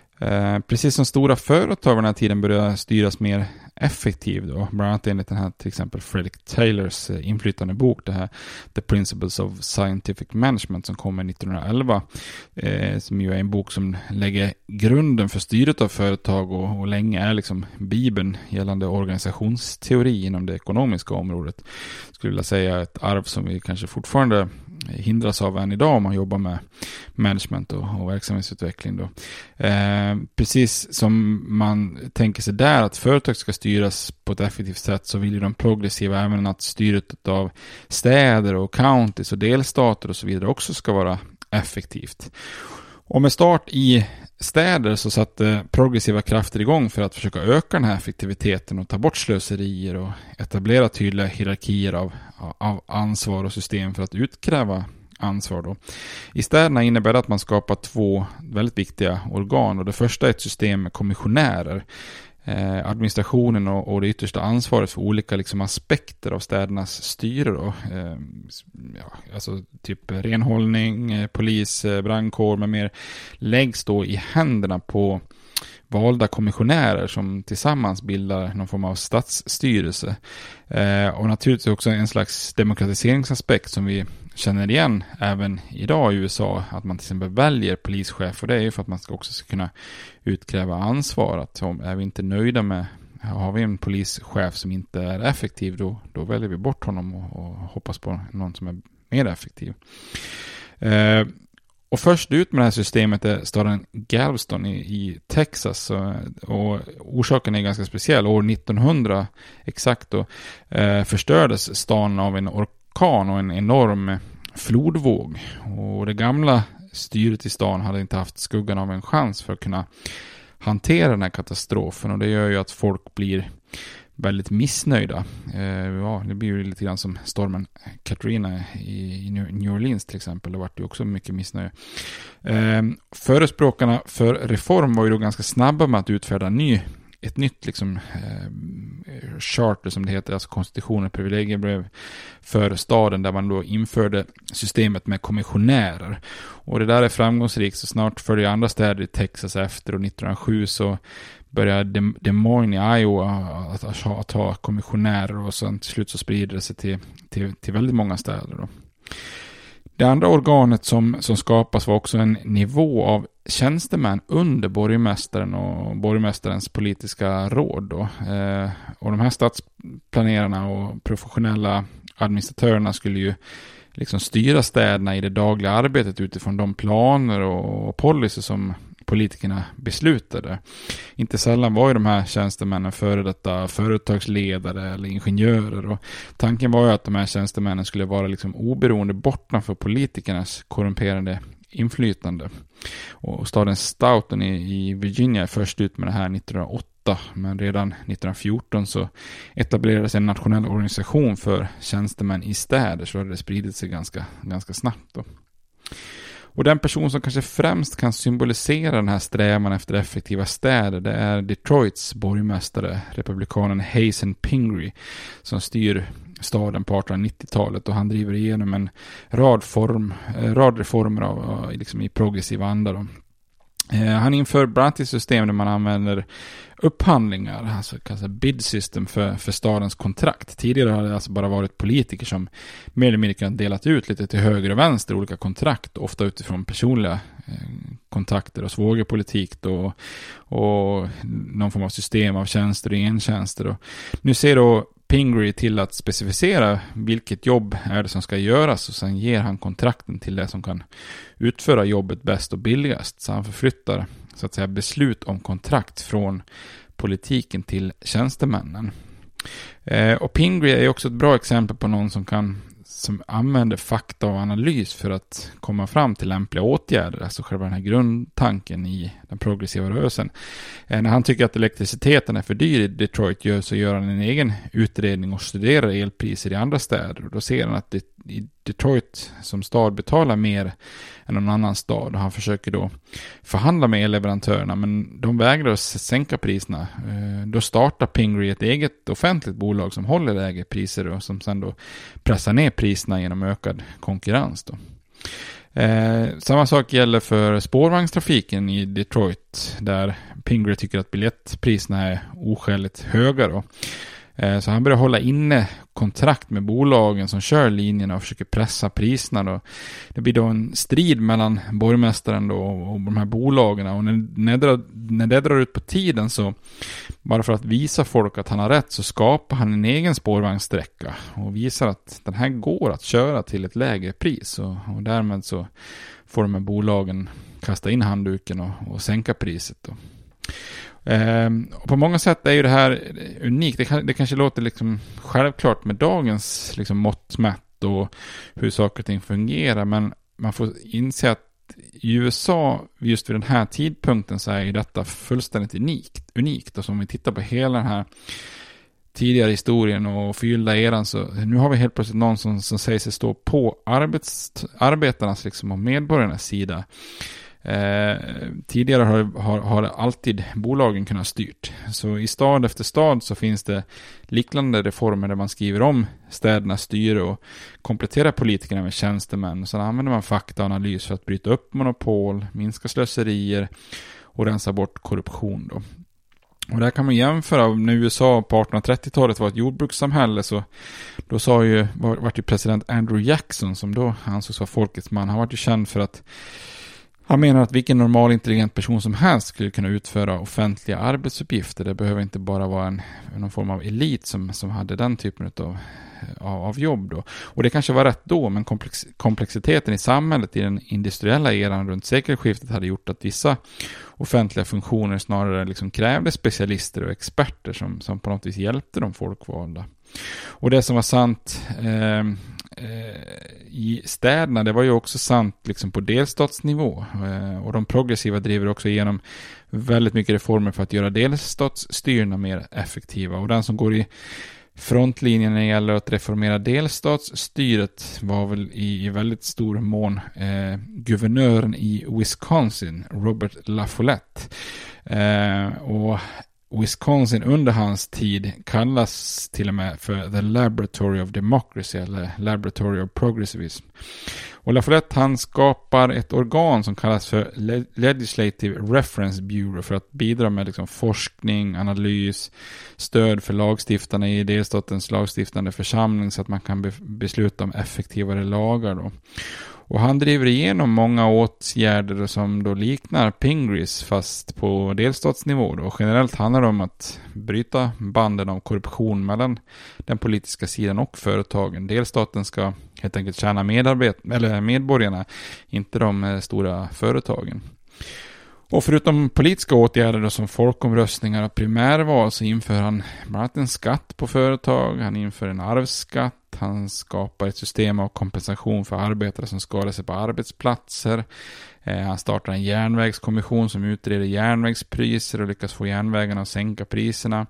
Eh, precis som stora företag den här tiden börjar styras mer effektivt då, bland annat enligt den här till exempel Fredrik Taylors eh, inflytande bok, det här The Principles of Scientific Management som kommer 1911, eh, som ju är en bok som lägger grunden för styret av företag och, och länge är liksom bibeln gällande organisationsteori inom det ekonomiska området. Skulle vilja säga ett arv som vi kanske fortfarande hindras av än idag om man jobbar med management och, och verksamhetsutveckling. Då. Eh, precis som man tänker sig där att företag ska styras på ett effektivt sätt så vill ju de progressiva även att styret av städer och counties och delstater och så vidare också ska vara effektivt. Och med start i städer så satte progressiva krafter igång för att försöka öka den här effektiviteten och ta bort slöserier och etablera tydliga hierarkier av, av ansvar och system för att utkräva ansvar. Då. I städerna innebär det att man skapar två väldigt viktiga organ och det första är ett system med kommissionärer eh, administrationen och, och det yttersta ansvaret för olika liksom, aspekter av städernas styre. Då. Eh, ja, alltså typ renhållning, eh, polis, eh, brandkår med mer läggs då i händerna på valda kommissionärer som tillsammans bildar någon form av statsstyrelse. Eh, och naturligtvis också en slags demokratiseringsaspekt som vi känner igen även idag i USA. Att man till exempel väljer polischef och det är ju för att man ska också ska kunna utkräva ansvar. Att om, är vi inte nöjda med har vi en polischef som inte är effektiv då, då väljer vi bort honom och, och hoppas på någon som är mer effektiv. Eh, och först ut med det här systemet är staden Galveston i, i Texas. Och, och, orsaken är ganska speciell. År 1900 exakt då eh, förstördes stan av en orkan och en enorm flodvåg. Och det gamla styret i stan hade inte haft skuggan av en chans för att kunna hantera den här katastrofen. Och det gör ju att folk blir väldigt missnöjda. Eh, ja, det blir ju lite grann som stormen Katrina i, New Orleans till exempel. Det vart ju också mycket missnöje. Eh, förespråkarna för reform var ju då ganska snabba med att utfärda ny ett nytt liksom, eh, charter som det heter, alltså konstitutionen och privilegiebrev för staden där man då införde systemet med kommissionärer. Och det där är framgångsrikt så snart följer andra städer i Texas efter och 1907 så börjar Des Moines i Iowa att, att, att ha kommissionärer och sen till slut så sprider det sig till, till, till väldigt många städer. Då. Det andra organet som, som skapas var också en nivå av tjänstemän under borgmästaren och borgmästarens politiska råd. Då. Eh, och de här stadsplanerarna och professionella administratörerna skulle ju liksom styra städerna i det dagliga arbetet utifrån de planer och policy som politikerna beslutade. Inte sällan var ju de här tjänstemännen före detta företagsledare eller ingenjörer. Och tanken var ju att de här tjänstemännen skulle vara liksom oberoende bortanför politikernas korrumperande inflytande. Och staden Stoughton i, Virginia är först ut med det här 1908, men redan 1914 så etablerades en nationell organisation för tjänstemän i städer, så det spridit sig ganska, ganska snabbt. Då. Och den person som kanske främst kan symbolisera den här strävan efter effektiva städer, det är Detroits borgmästare, republikanen Hazen Pingree, som styr staden på 1890-talet och han driver igenom en rad, form, eh, rad reformer av, liksom i progressiv anda. Då. Eh, han inför bland annat ett system där man använder upphandlingar, alltså kallas bid system för, för stadens kontrakt. Tidigare har det alltså bara varit politiker som mer eller mindre kan delat ut lite till höger och vänster olika kontrakt, ofta utifrån personliga eh, kontakter och svågerpolitik då, och någon form av system av tjänster och entjänster. Då. Nu ser då Pingree till att specificera vilket jobb är det som ska göras och sen ger han kontrakten till det som kan utföra jobbet bäst och billigast. Så han förflyttar så att säga beslut om kontrakt från politiken till tjänstemännen. Eh, och Pingree är också ett bra exempel på någon som kan som använder fakta och analys för att komma fram till lämpliga åtgärder, alltså själva den här grundtanken i den progressiva rörelsen. Eh, när han tycker att elektriciteten är för dyr i Detroit gör, så gör han en egen utredning och studerar elpriser i andra städer. Och då ser han att det, Detroit som stad betalar mer än någon annan stad. Och han försöker då förhandla med elleverantörerna men de vägrar att sänka priserna. Eh, då startar Pingree ett eget offentligt bolag som håller lägre priser och som sen då pressar ner priserna genom ökad konkurrens. Då. Eh, samma sak gäller för spårvagnstrafiken i Detroit där Pingree tycker att biljettpriserna är oskäligt höga. Då. Eh, så han börjar hålla inne kontrakt med bolagen som kör linjerna och försöker pressa priserna. Då. Det blir då en strid mellan borgmästaren då och de här bolagen. Och när det, när det drar ut på tiden så, bara för att visa folk att han har rätt, så skapar han en egen spårvagnssträcka och visar att den här går att köra till ett lägre pris. Och, och därmed så får de här bolagen kasta in handduken och, och sänka priset. Då. Ehm, och på många sätt är ju det här unikt. Det, kan, det kanske låter liksom självklart med dagens liksom mått mätt och hur saker och ting fungerar. Men man får inse att i USA, just vid den här tidpunkten, så är ju detta fullständigt unikt. unikt. Och som om vi tittar på hela den här tidigare historien och förgyllda eran så nu har vi helt plötsligt någon som, som säger sig stå på arbets, arbetarnas liksom och medborgarnas sida. Eh, tidigare har, har, har, alltid bolagen kunnat styrt. Så i stad efter stad så finns det liknande reformer där man skriver om städernas styre och kompletterar politikerna med tjänstemän. Sen använder man fakta och analys för att bryta upp monopol, minska slöserier och rensa bort korruption. Då. Och där kan man jämföra, när USA på 1830-talet var ett jordbrukssamhälle så då sa ju, var, var ju president Andrew Jackson som då ansågs vara folkets man, han var ju känd för att han menar att vilken normal intelligent person som helst skulle kunna utföra offentliga arbetsuppgifter. Det behöver inte bara vara en, någon form av elit som, som hade den typen av, av, jobb. Då. Och det kanske var rätt då, men komplex, komplexiteten i samhället i den industriella eran runt sekelskiftet hade gjort att vissa offentliga funktioner snarare liksom krävde specialister och experter som, som på något vis hjälpte de folkvalda. Och det som var sant eh, Eh, i städerna, det var ju också sant liksom på delstatsnivå. Eh, och de progressiva driver också igenom väldigt mycket reformer för att göra delstatsstyrna mer effektiva. Och den som går i frontlinjen när det gäller att reformera delstatsstyret var väl i, i väldigt stor mån eh, guvernören i Wisconsin, Robert LaFollette. Eh, och Wisconsin under hans tid kallas till och med för The Laboratory of Democracy eller Laboratory of Progressivism. Och LaFollette han skapar ett organ som kallas för Legislative Reference Bureau för att bidra med liksom forskning, analys, stöd för lagstiftarna i delstatens lagstiftande församling så att man kan be besluta om effektivare lagar. Då. Och han driver igenom många åtgärder som då liknar Pingris fast på delstatsnivå. Då. Generellt handlar det om att bryta banden av korruption mellan den politiska sidan och företagen. Delstaten ska helt enkelt tjäna medarbet eller medborgarna, inte de eh, stora företagen. Och förutom politiska åtgärder som folkomröstningar och primärval så inför han bland annat en skatt på företag, han inför en arvsskatt, han skapar ett system av kompensation för arbetare som skadar sig på arbetsplatser. Eh, han startar en järnvägskommission som utreder järnvägspriser och lyckas få järnvägarna att sänka priserna.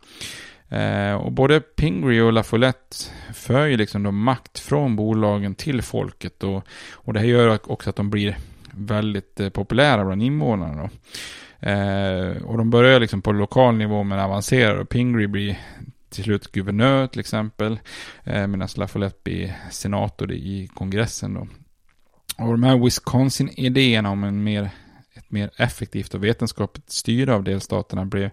Eh, och både Pingree och LaFollette för ju liksom då makt från bolagen till folket och, och det här gör också att de blir väldigt eh, populära bland invånarna. Då. Eh, och de börjar liksom på lokal nivå men avancerar och Pingree blir till slut guvernör till exempel. Eh, medan LaFollette blir senator i kongressen då. Och de här Wisconsin-idéerna om en mer, ett mer effektivt och vetenskapligt styre av delstaterna blev,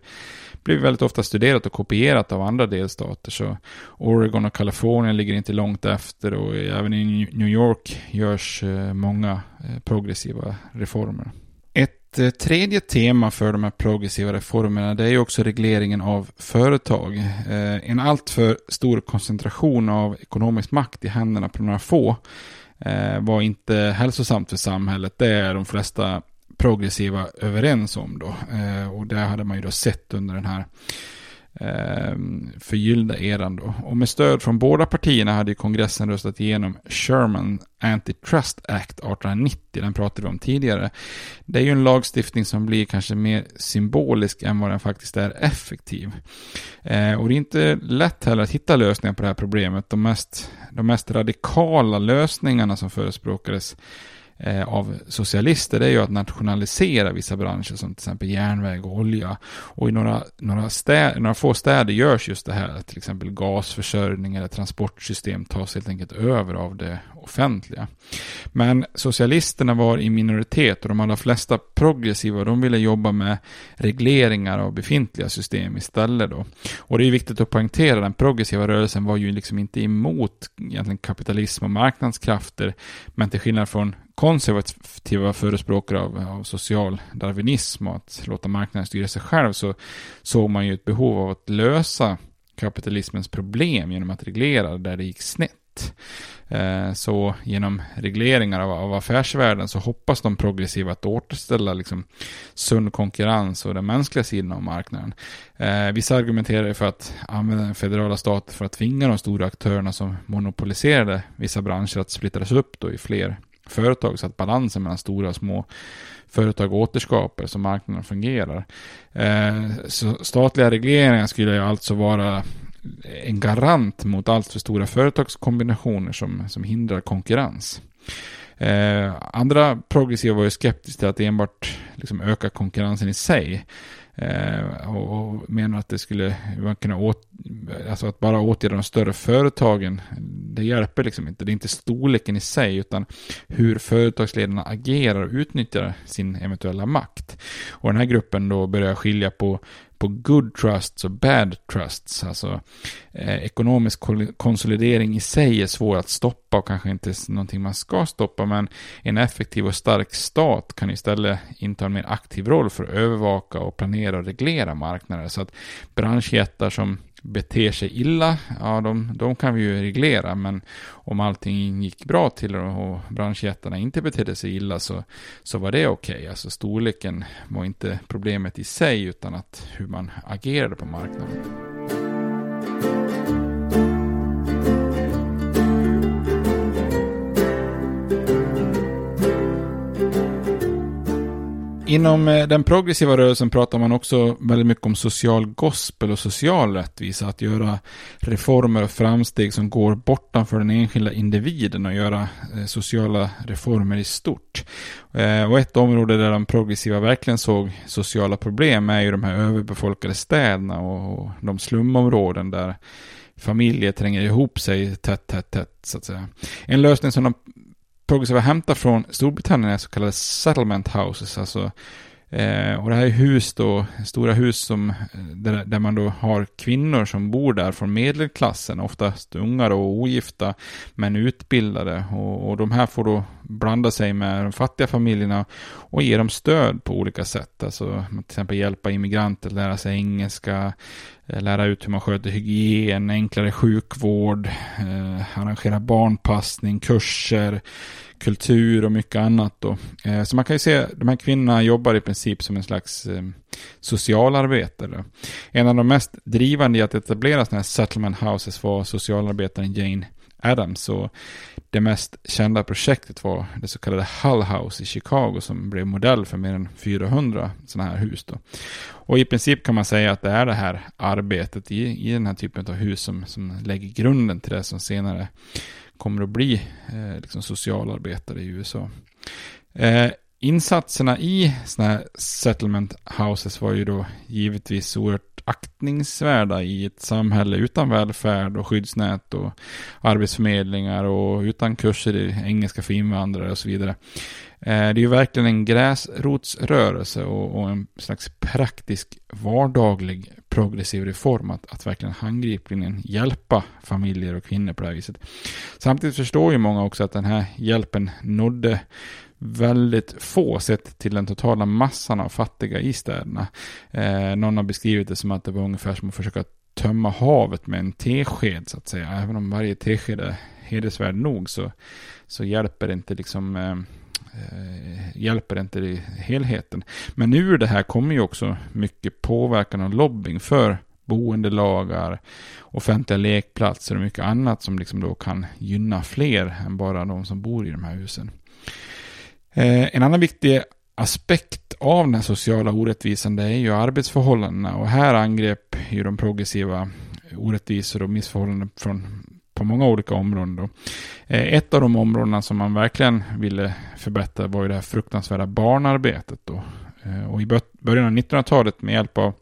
blev väldigt ofta studerat och kopierat av andra delstater. Så Oregon och Kalifornien ligger inte långt efter och även i New York görs eh, många eh, progressiva reformer. Ett eh, tredje tema för de här progressiva reformerna det är ju också regleringen av företag. Eh, en alltför stor koncentration av ekonomisk makt i händerna på några få eh, var inte hälsosamt för samhället. Det är de flesta progressiva överens om då. Och det hade man ju då sett under den här eh, förgyllda eran då. Och med stöd från båda partierna hade kongressen röstat igenom Sherman Antitrust Act 1890, den pratade vi om tidigare. Det är ju en lagstiftning som blir kanske mer symbolisk än vad den faktiskt är effektiv. Eh, och det är inte lätt heller att hitta lösningar på det här problemet. De mest, de mest radikala lösningarna som förespråkades Eh, av socialister det är ju att nationalisera vissa branscher som till exempel järnväg och olja. Och i några, några, städer, några få städer görs just det här, till exempel gasförsörjning eller transportsystem tas helt enkelt över av det offentliga. Men socialisterna var i minoritet och de allra flesta progressiva de ville jobba med regleringar av befintliga system istället då. Och det är viktigt att poängtera, den progressiva rörelsen var ju liksom inte emot egentligen kapitalism och marknadskrafter, men till skillnad från konservativa förespråkare av, av social darwinism och att låta marknaden styra sig själv så såg man ju ett behov av att lösa kapitalismens problem genom att reglera där det gick snett. Eh, så genom regleringar av, av affärsvärlden så hoppas de progressiva att återställa liksom sund konkurrens och den mänskliga sidan av marknaden. Eh, vissa argumenterar för att använda den federala staten för att tvinga de stora aktörerna som monopoliserade vissa branscher att splittras upp då i fler företag så att balansen mellan stora och små företag återskapar så marknaden fungerar. Eh, så statliga regleringar skulle ju alltså vara en garant mot allt för stora företagskombinationer som, som hindrar konkurrens. Eh, andra progressiva var ju skeptiska till att enbart liksom öka konkurrensen i sig. Eh, och, och menar att det skulle man kunna åt, alltså att bara åtgärda de större företagen, det hjälper liksom inte. Det är inte storleken i sig, utan hur företagsledarna agerar och utnyttjar sin eventuella makt. Och den här gruppen då börjar skilja på på good trusts och bad trusts. Alltså eh, ekonomisk konsolidering i sig är svår att stoppa och kanske inte någonting man ska stoppa. Men en effektiv och stark stat kan istället inta en mer aktiv roll för att övervaka och planera och reglera marknader. Så att branschjättar som beter sig illa, ja de, de kan vi ju reglera, men om allting gick bra till och branschjättarna inte betedde sig illa så, så var det okej. Okay. Alltså storleken var inte problemet i sig, utan att hur man agerade på marknaden. Inom eh, den progressiva rörelsen pratar man också väldigt mycket om social gospel och social rättvisa. Att göra reformer och framsteg som går bortanför den enskilda individen och göra eh, sociala reformer i stort. Eh, och ett område där de progressiva verkligen såg sociala problem är ju de här överbefolkade städerna och de slumområden där familjer tränger ihop sig tätt, tätt, tätt så att säga. En lösning som de progressiva hämtar från Storbritannien är så kallade settlement houses, alltså Eh, och det här är hus då, stora hus som, eh, där, där, man då har kvinnor som bor där från medelklassen, oftast unga och ogifta, men utbildade. Och, och de här får då blanda sig med de fattiga familjerna och ge dem stöd på olika sätt. Alltså till exempel hjälpa immigranter att lära sig engelska, Eh, lära ut hur man sköter hygien, enklare sjukvård, eh, arrangera barnpassning, kurser, kultur och mycket annat då. Eh, så man kan ju se, de här kvinnorna jobbar i princip som en slags eh, socialarbetare. En av de mest drivande i att etablera sådana här settlement houses var socialarbetaren Jane Adams. Och det mest kända projektet var det så kallade Hull House i Chicago som blev modell för mer än 400 sådana här hus. Då. Och i princip kan man säga att det är det här arbetet i, i den här typen av hus som, som lägger grunden till det som senare kommer att bli eh, liksom socialarbetare i USA. Eh, insatserna i sådana här settlement houses var ju då givetvis oerhört aktningsvärda i ett samhälle utan välfärd och skyddsnät och arbetsförmedlingar och utan kurser i engelska för invandrare och så vidare. Eh, det är ju verkligen en gräsrotsrörelse och, en slags praktisk vardaglig progressiv reform att, att verkligen handgripligen hjälpa familjer och kvinnor på det här viset. Samtidigt förstår ju många också att den här hjälpen nådde väldigt få sett till den totala massan av fattiga i städerna. Eh, någon har beskrivit det som att det var ungefär som att försöka tömma havet med en tesked så att säga. Även om varje tesked är hedersvärd nog så, så hjälper det inte liksom eh, eh hjälper inte i helheten. Men ur det här kommer ju också mycket påverkan och lobbying för boendelagar, offentliga lekplatser och mycket annat som liksom då kan gynna fler än bara de som bor i de här husen. Eh, en annan viktig aspekt av den här sociala orättvisan det är ju arbetsförhållandena och här angrep ju de progressiva orättvisor och missförhållanden från på många olika områden. Då. Eh, ett av de områdena som man verkligen ville förbättra var ju det här fruktansvärda barnarbetet. Då. Eh, och i början av 1900-talet med hjälp av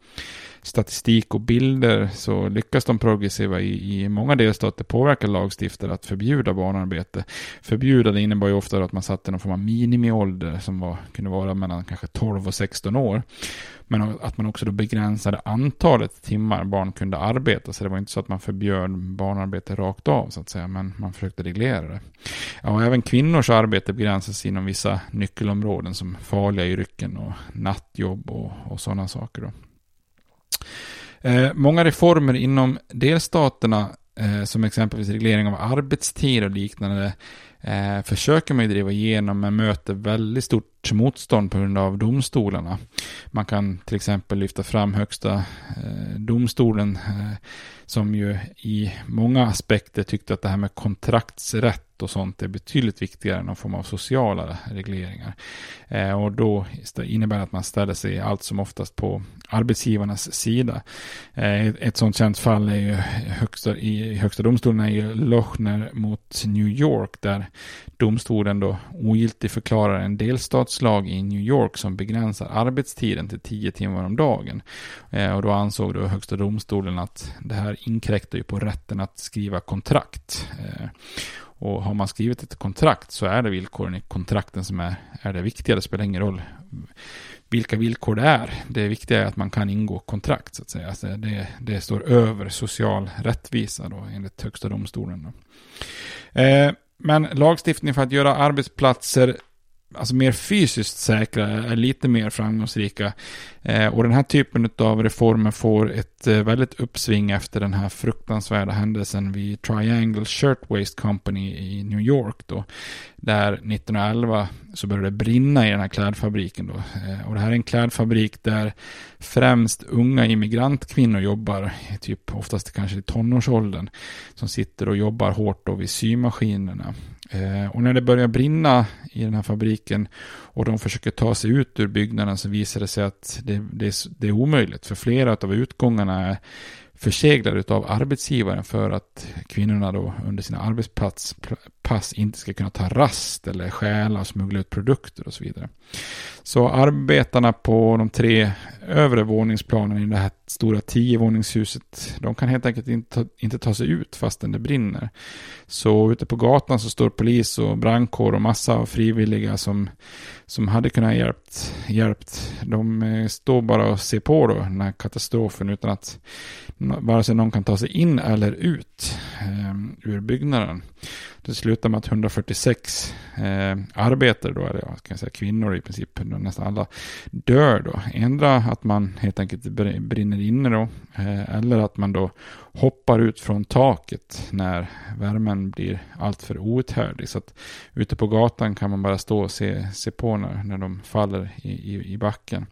statistik och bilder så lyckas de progressiva i, i många delstater påverka lagstiftare att förbjuda barnarbete. Förbjuda det innebar ju ofta att man satte någon form av minimiålder som var, kunde vara mellan kanske 12 och 16 år. Men att man också då begränsade antalet timmar barn kunde arbeta. Så det var inte så att man förbjöd barnarbete rakt av så att säga. Men man försökte reglera det. Ja, och även kvinnors arbete begränsas inom vissa nyckelområden som farliga yrken och nattjobb och, och sådana saker. Då. Eh, många reformer inom delstaterna, eh, som exempelvis reglering av arbetstid och liknande, eh, försöker man ju driva igenom men möter väldigt stort motstånd på grund av domstolarna. Man kan till exempel lyfta fram högsta eh, domstolen eh, som ju i många aspekter tyckte att det här med kontraktsrätt och sånt är betydligt viktigare än någon form av sociala regleringar. Eh, och då innebär det att man ställer sig allt som oftast på arbetsgivarnas sida. Eh, ett sånt känt fall är ju högsta, i högsta domstolen är ju Lochner mot New York där domstolen då ogiltig förklarar en delstatslag i New York som begränsar arbetstiden till 10 timmar om dagen. Eh, och då ansåg då högsta domstolen att det här inkräktar ju på rätten att skriva kontrakt. Eh, och har man skrivit ett kontrakt så är det villkoren i kontrakten som är, är det viktiga. Det spelar ingen roll vilka villkor det är. Det viktiga är att man kan ingå kontrakt så att säga. Alltså det, det står över social rättvisa då enligt högsta domstolen. Då. Eh, men lagstiftning för att göra arbetsplatser alltså mer fysiskt säkra är lite mer framgångsrika. Eh, och den här typen av reformer får ett eh, väldigt uppsving efter den här fruktansvärda händelsen vid Triangle Shirtwaist Company i New York. Då. Där 1911 så började det brinna i den här klädfabriken då. Eh, och det här är en klädfabrik där främst unga immigrantkvinnor jobbar, typ oftast kanske i tonårsåldern, som sitter och jobbar hårt då vid symaskinerna. Eh, och när det börjar brinna i den här fabriken och de försöker ta sig ut ur byggnaden så visar det sig att det, det, det är omöjligt. För flera av utgångarna är förseglade av arbetsgivaren för att kvinnorna då under sina arbetspass pass inte ska kunna ta rast eller stjäla och smuggla ut produkter och så vidare. Så arbetarna på de tre övre våningsplanen i det här stora tiovåningshuset, de kan helt enkelt inte, inte ta sig ut fastän det brinner. Så ute på gatan så står polis och brandkår och massa av frivilliga som, som hade kunnat hjälpt, hjälpt. De eh, står bara och ser på då den här katastrofen utan att vare sig någon kan ta sig in eller ut eh, ur byggnaden. Det slutar med att 146 eh, arbetare då, eller jag kan säga kvinnor i princip, nästan alla, dör då. Ändra att man helt enkelt brinner inne då, eh, eller att man då hoppar ut från taket när värmen blir alltför outhärdlig. Så att ute på gatan kan man bara stå och se, se på när, när de faller i, i, i backen.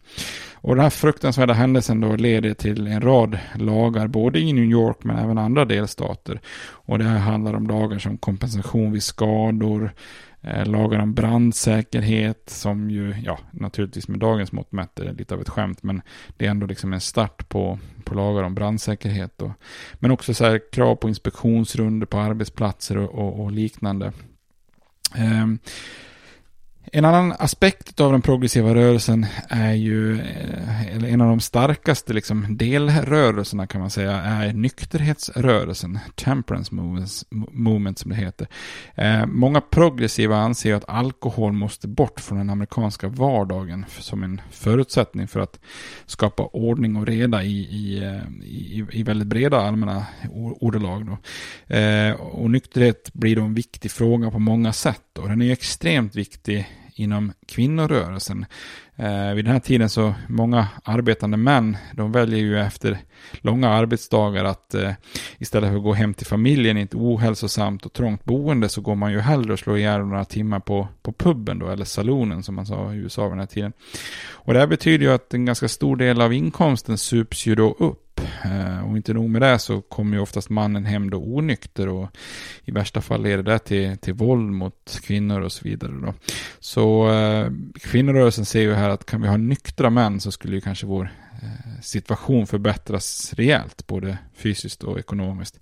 Och den här fruktansvärda händelsen då leder till en rad lagar, både i New York men även andra delstater. Och det här handlar om lagar som kompensation vid skador, eh, lagar om brandsäkerhet som ju, ja, naturligtvis med dagens mått mätt är lite av ett skämt, men det är ändå liksom en start på, på lagar om brandsäkerhet. Då. Men också så här, krav på inspektionsrunder på arbetsplatser och, och, och liknande. Um, en annan aspekt av den progressiva rörelsen är ju, eh, eller en av de starkaste liksom delrörelserna kan man säga, är nykterhetsrörelsen, temperance movement som det heter. Eh, många progressiva anser att alkohol måste bort från den amerikanska vardagen som en förutsättning för att skapa ordning och reda i, i, eh, i, i väldigt breda allmänna ordalag. Då. Eh, och nykterhet blir då en viktig fråga på många sätt och den är extremt viktig inom kvinnorörelsen. Eh, vid den här tiden så många arbetande män, de väljer ju efter långa arbetsdagar att eh, istället för att gå hem till familjen i ett ohälsosamt och trångt boende så går man ju hellre och slår ihjäl några timmar på, på puben då, eller salonen som man sa i USA vid den här tiden. Och det här betyder ju att en ganska stor del av inkomsten sups ju då upp och eh, inte nog med det så kommer ju oftast mannen hem då onykter och i värsta fall leder det till, till våld mot kvinnor och så vidare. Då. Så eh, kvinnorörelsen ser ju här att kan vi ha nyktra män så skulle ju kanske vår eh, situation förbättras rejält, både fysiskt och ekonomiskt.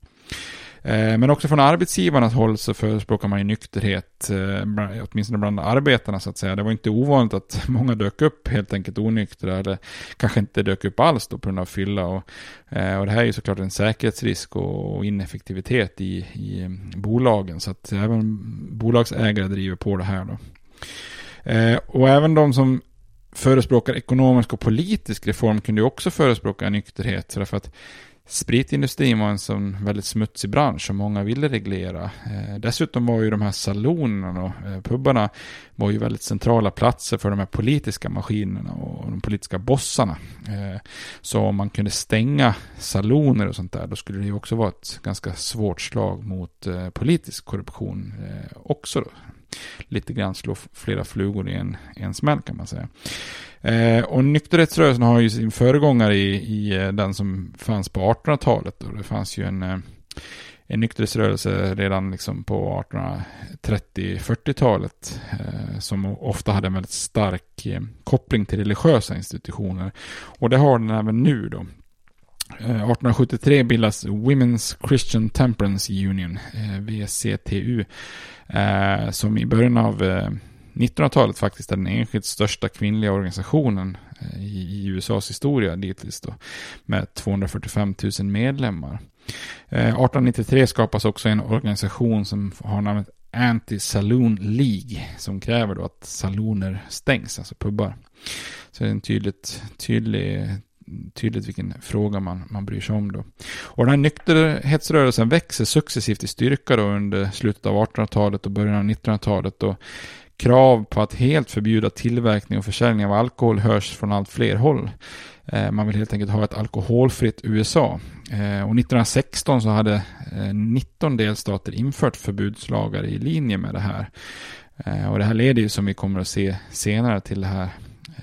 Eh, men också från arbetsgivarnas håll så förespråkar man ju nykterhet, eh, åtminstone bland arbetarna så att säga. Det var inte ovanligt att många dök upp helt enkelt onyktra eller kanske inte dök upp alls då på grund av fylla. Och, eh, och det här är ju såklart en säkerhetsrisk och ineffektivitet i, i mm, bolagen. Så att även bolagsägare driver på det här då. Och även de som förespråkar ekonomisk och politisk reform kunde ju också förespråka nykterhet. Därför att spritindustrin var en sån väldigt smutsig bransch som många ville reglera. Eh, dessutom var ju de här salonerna och eh, pubbarna var ju väldigt centrala platser för de här politiska maskinerna och de politiska bossarna. Eh, så om man kunde stänga saloner och sånt där, då skulle det ju också vara ett ganska svårt slag mot eh, politisk korruption eh, också. Då. Lite grann slå flera flugor i en, en smäll kan man säga. Eh, och nykterhetsrörelsen har ju sin föregångare i, i eh, den som fanns på 1800-talet. Och det fanns ju en, eh, en nykterhetsrörelse redan liksom på 1830-40-talet. Eh, som ofta hade en väldigt stark eh, koppling till religiösa institutioner. Och det har den även nu då. Eh, 1873 bildas Women's Christian Temperance Union, VCTU, som i början av 1900-talet faktiskt är den enskilt största kvinnliga organisationen eh, i, USAs historia dittills då, med 245 000 medlemmar. Eh, 1893 skapas också en organisation som har namnet Anti-Saloon League som kräver då att saloner stängs, alltså pubbar. Så det är en tydligt, tydlig, tydligt vilken fråga man, man bryr sig om då. Och den här nykterhetsrörelsen växer successivt i styrka då under slutet av 1800-talet och början av 1900-talet. Krav på att helt förbjuda tillverkning och försäljning av alkohol hörs från allt fler håll. Eh, man vill helt enkelt ha ett alkoholfritt USA. Eh, och 1916 så hade eh, 19 delstater infört förbudslagar i linje med det här. Och det här leder ju som vi kommer att se senare till det här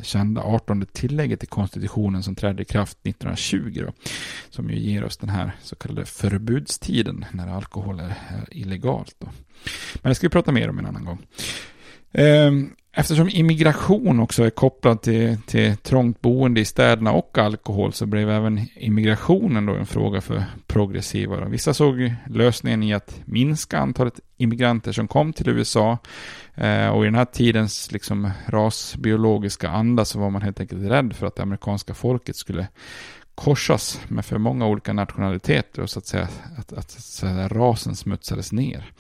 kända 18 tillägget i konstitutionen som trädde i kraft 1920. Då, som ju ger oss den här så kallade förbudstiden när alkohol är, är illegalt. Då. Men det ska vi prata mer om en annan gång. Ehm, eftersom immigration också är kopplad till, till trångt boende i städerna och alkohol så blev även immigrationen då en fråga för progressiva. Vissa såg lösningen i att minska antalet immigranter som kom till USA ehm, och i den här tidens liksom rasbiologiska anda så var man helt enkelt rädd för att det amerikanska folket skulle korsas med för många olika nationaliteter och så att säga att, att, att att rasen smutsades ner.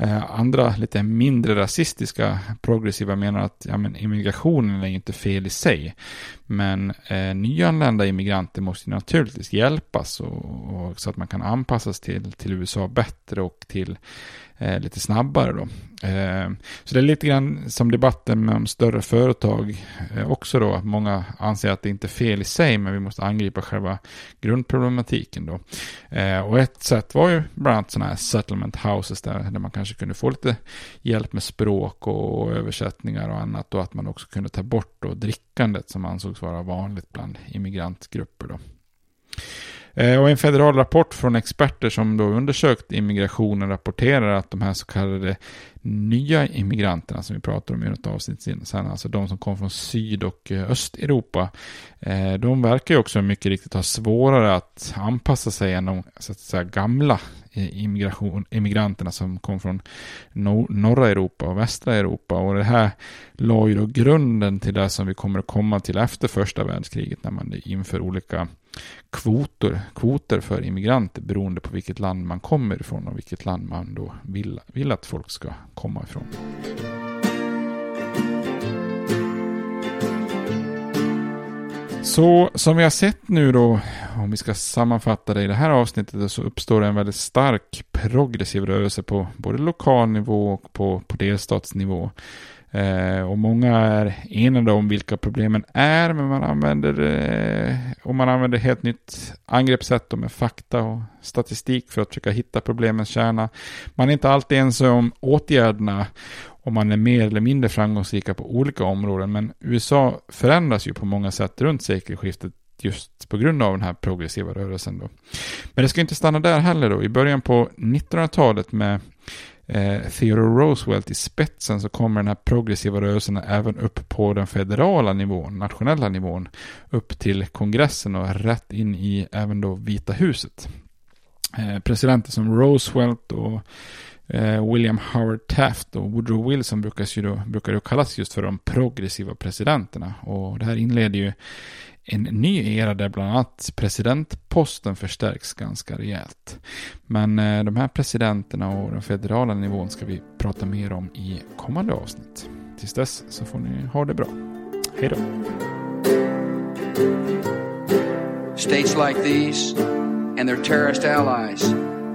Eh, andra lite mindre rasistiska progressiva menar att ja, men immigrationen är inte fel i sig. Men eh, nyanlända immigranter måste naturligtvis hjälpas och, och, så att man kan anpassas till, till USA bättre och till eh, lite snabbare då. Eh, så det är lite grann som debatten med om större företag eh, också då. Att många anser att det inte är fel i sig men vi måste angripa själva grundproblematiken då. Eh, och ett sätt var ju bland annat sådana här settlement houses där, där man kanske kunde få lite hjälp med språk och, översättningar och annat och att man också kunde ta bort då drickandet som ansågs vara vanligt bland immigrantgrupper då. Eh, och en federal rapport från experter som då undersökt immigrationen rapporterar att de här så kallade nya immigranterna som vi pratar om i något avsnitt sen, alltså de som kom från Syd och eh, Östeuropa, eh, de verkar ju också mycket riktigt ha svårare att anpassa sig än de så att säga, gamla Eh, immigration, immigranterna som kom från norra Europa och västra Europa. Och det här la ju då grunden till det som vi kommer att komma till efter första världskriget när man inför olika kvoter, kvoter för immigranter beroende på vilket land man kommer ifrån och vilket land man då vill, vill att folk ska komma ifrån. Så som vi har sett nu då, om vi ska sammanfatta det i det här avsnittet, så uppstår en väldigt stark progressiv rörelse på både lokal nivå och på, på delstatsnivå. Eh, och många är enade om vilka problemen är, men man använder, eh, och man använder helt nytt angreppssätt med fakta och statistik för att försöka hitta problemens kärna. Man är inte alltid ense om åtgärderna och man är mer eller mindre framgångsrika på olika områden, men USA förändras ju på många sätt runt sekelskiftet just på grund av den här progressiva rörelsen. Då. Men det ska inte stanna där heller då. I början på 1900-talet med eh, Theodore Roosevelt i spetsen så kommer den här progressiva rörelsen även upp på den federala nivån, nationella nivån, upp till kongressen och rätt in i även då Vita huset. Eh, presidenter som Roosevelt och eh, William Howard Taft och Woodrow Wilson brukar ju då, brukar ju kallas just för de progressiva presidenterna. Och det här inleder ju en ny era där bland annat presidentposten förstärks ganska rejält. Men eh, de här presidenterna och den federala nivån ska vi prata mer om i kommande avsnitt. Tills dess så får ni ha det bra. Hej då! States like these and their terrorist allies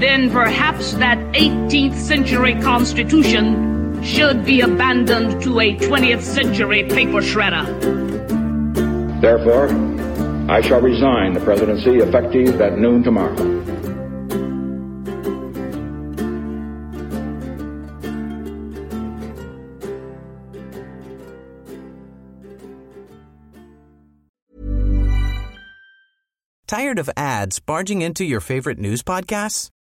then perhaps that 18th century Constitution should be abandoned to a 20th century paper shredder. Therefore, I shall resign the presidency effective at noon tomorrow. Tired of ads barging into your favorite news podcasts?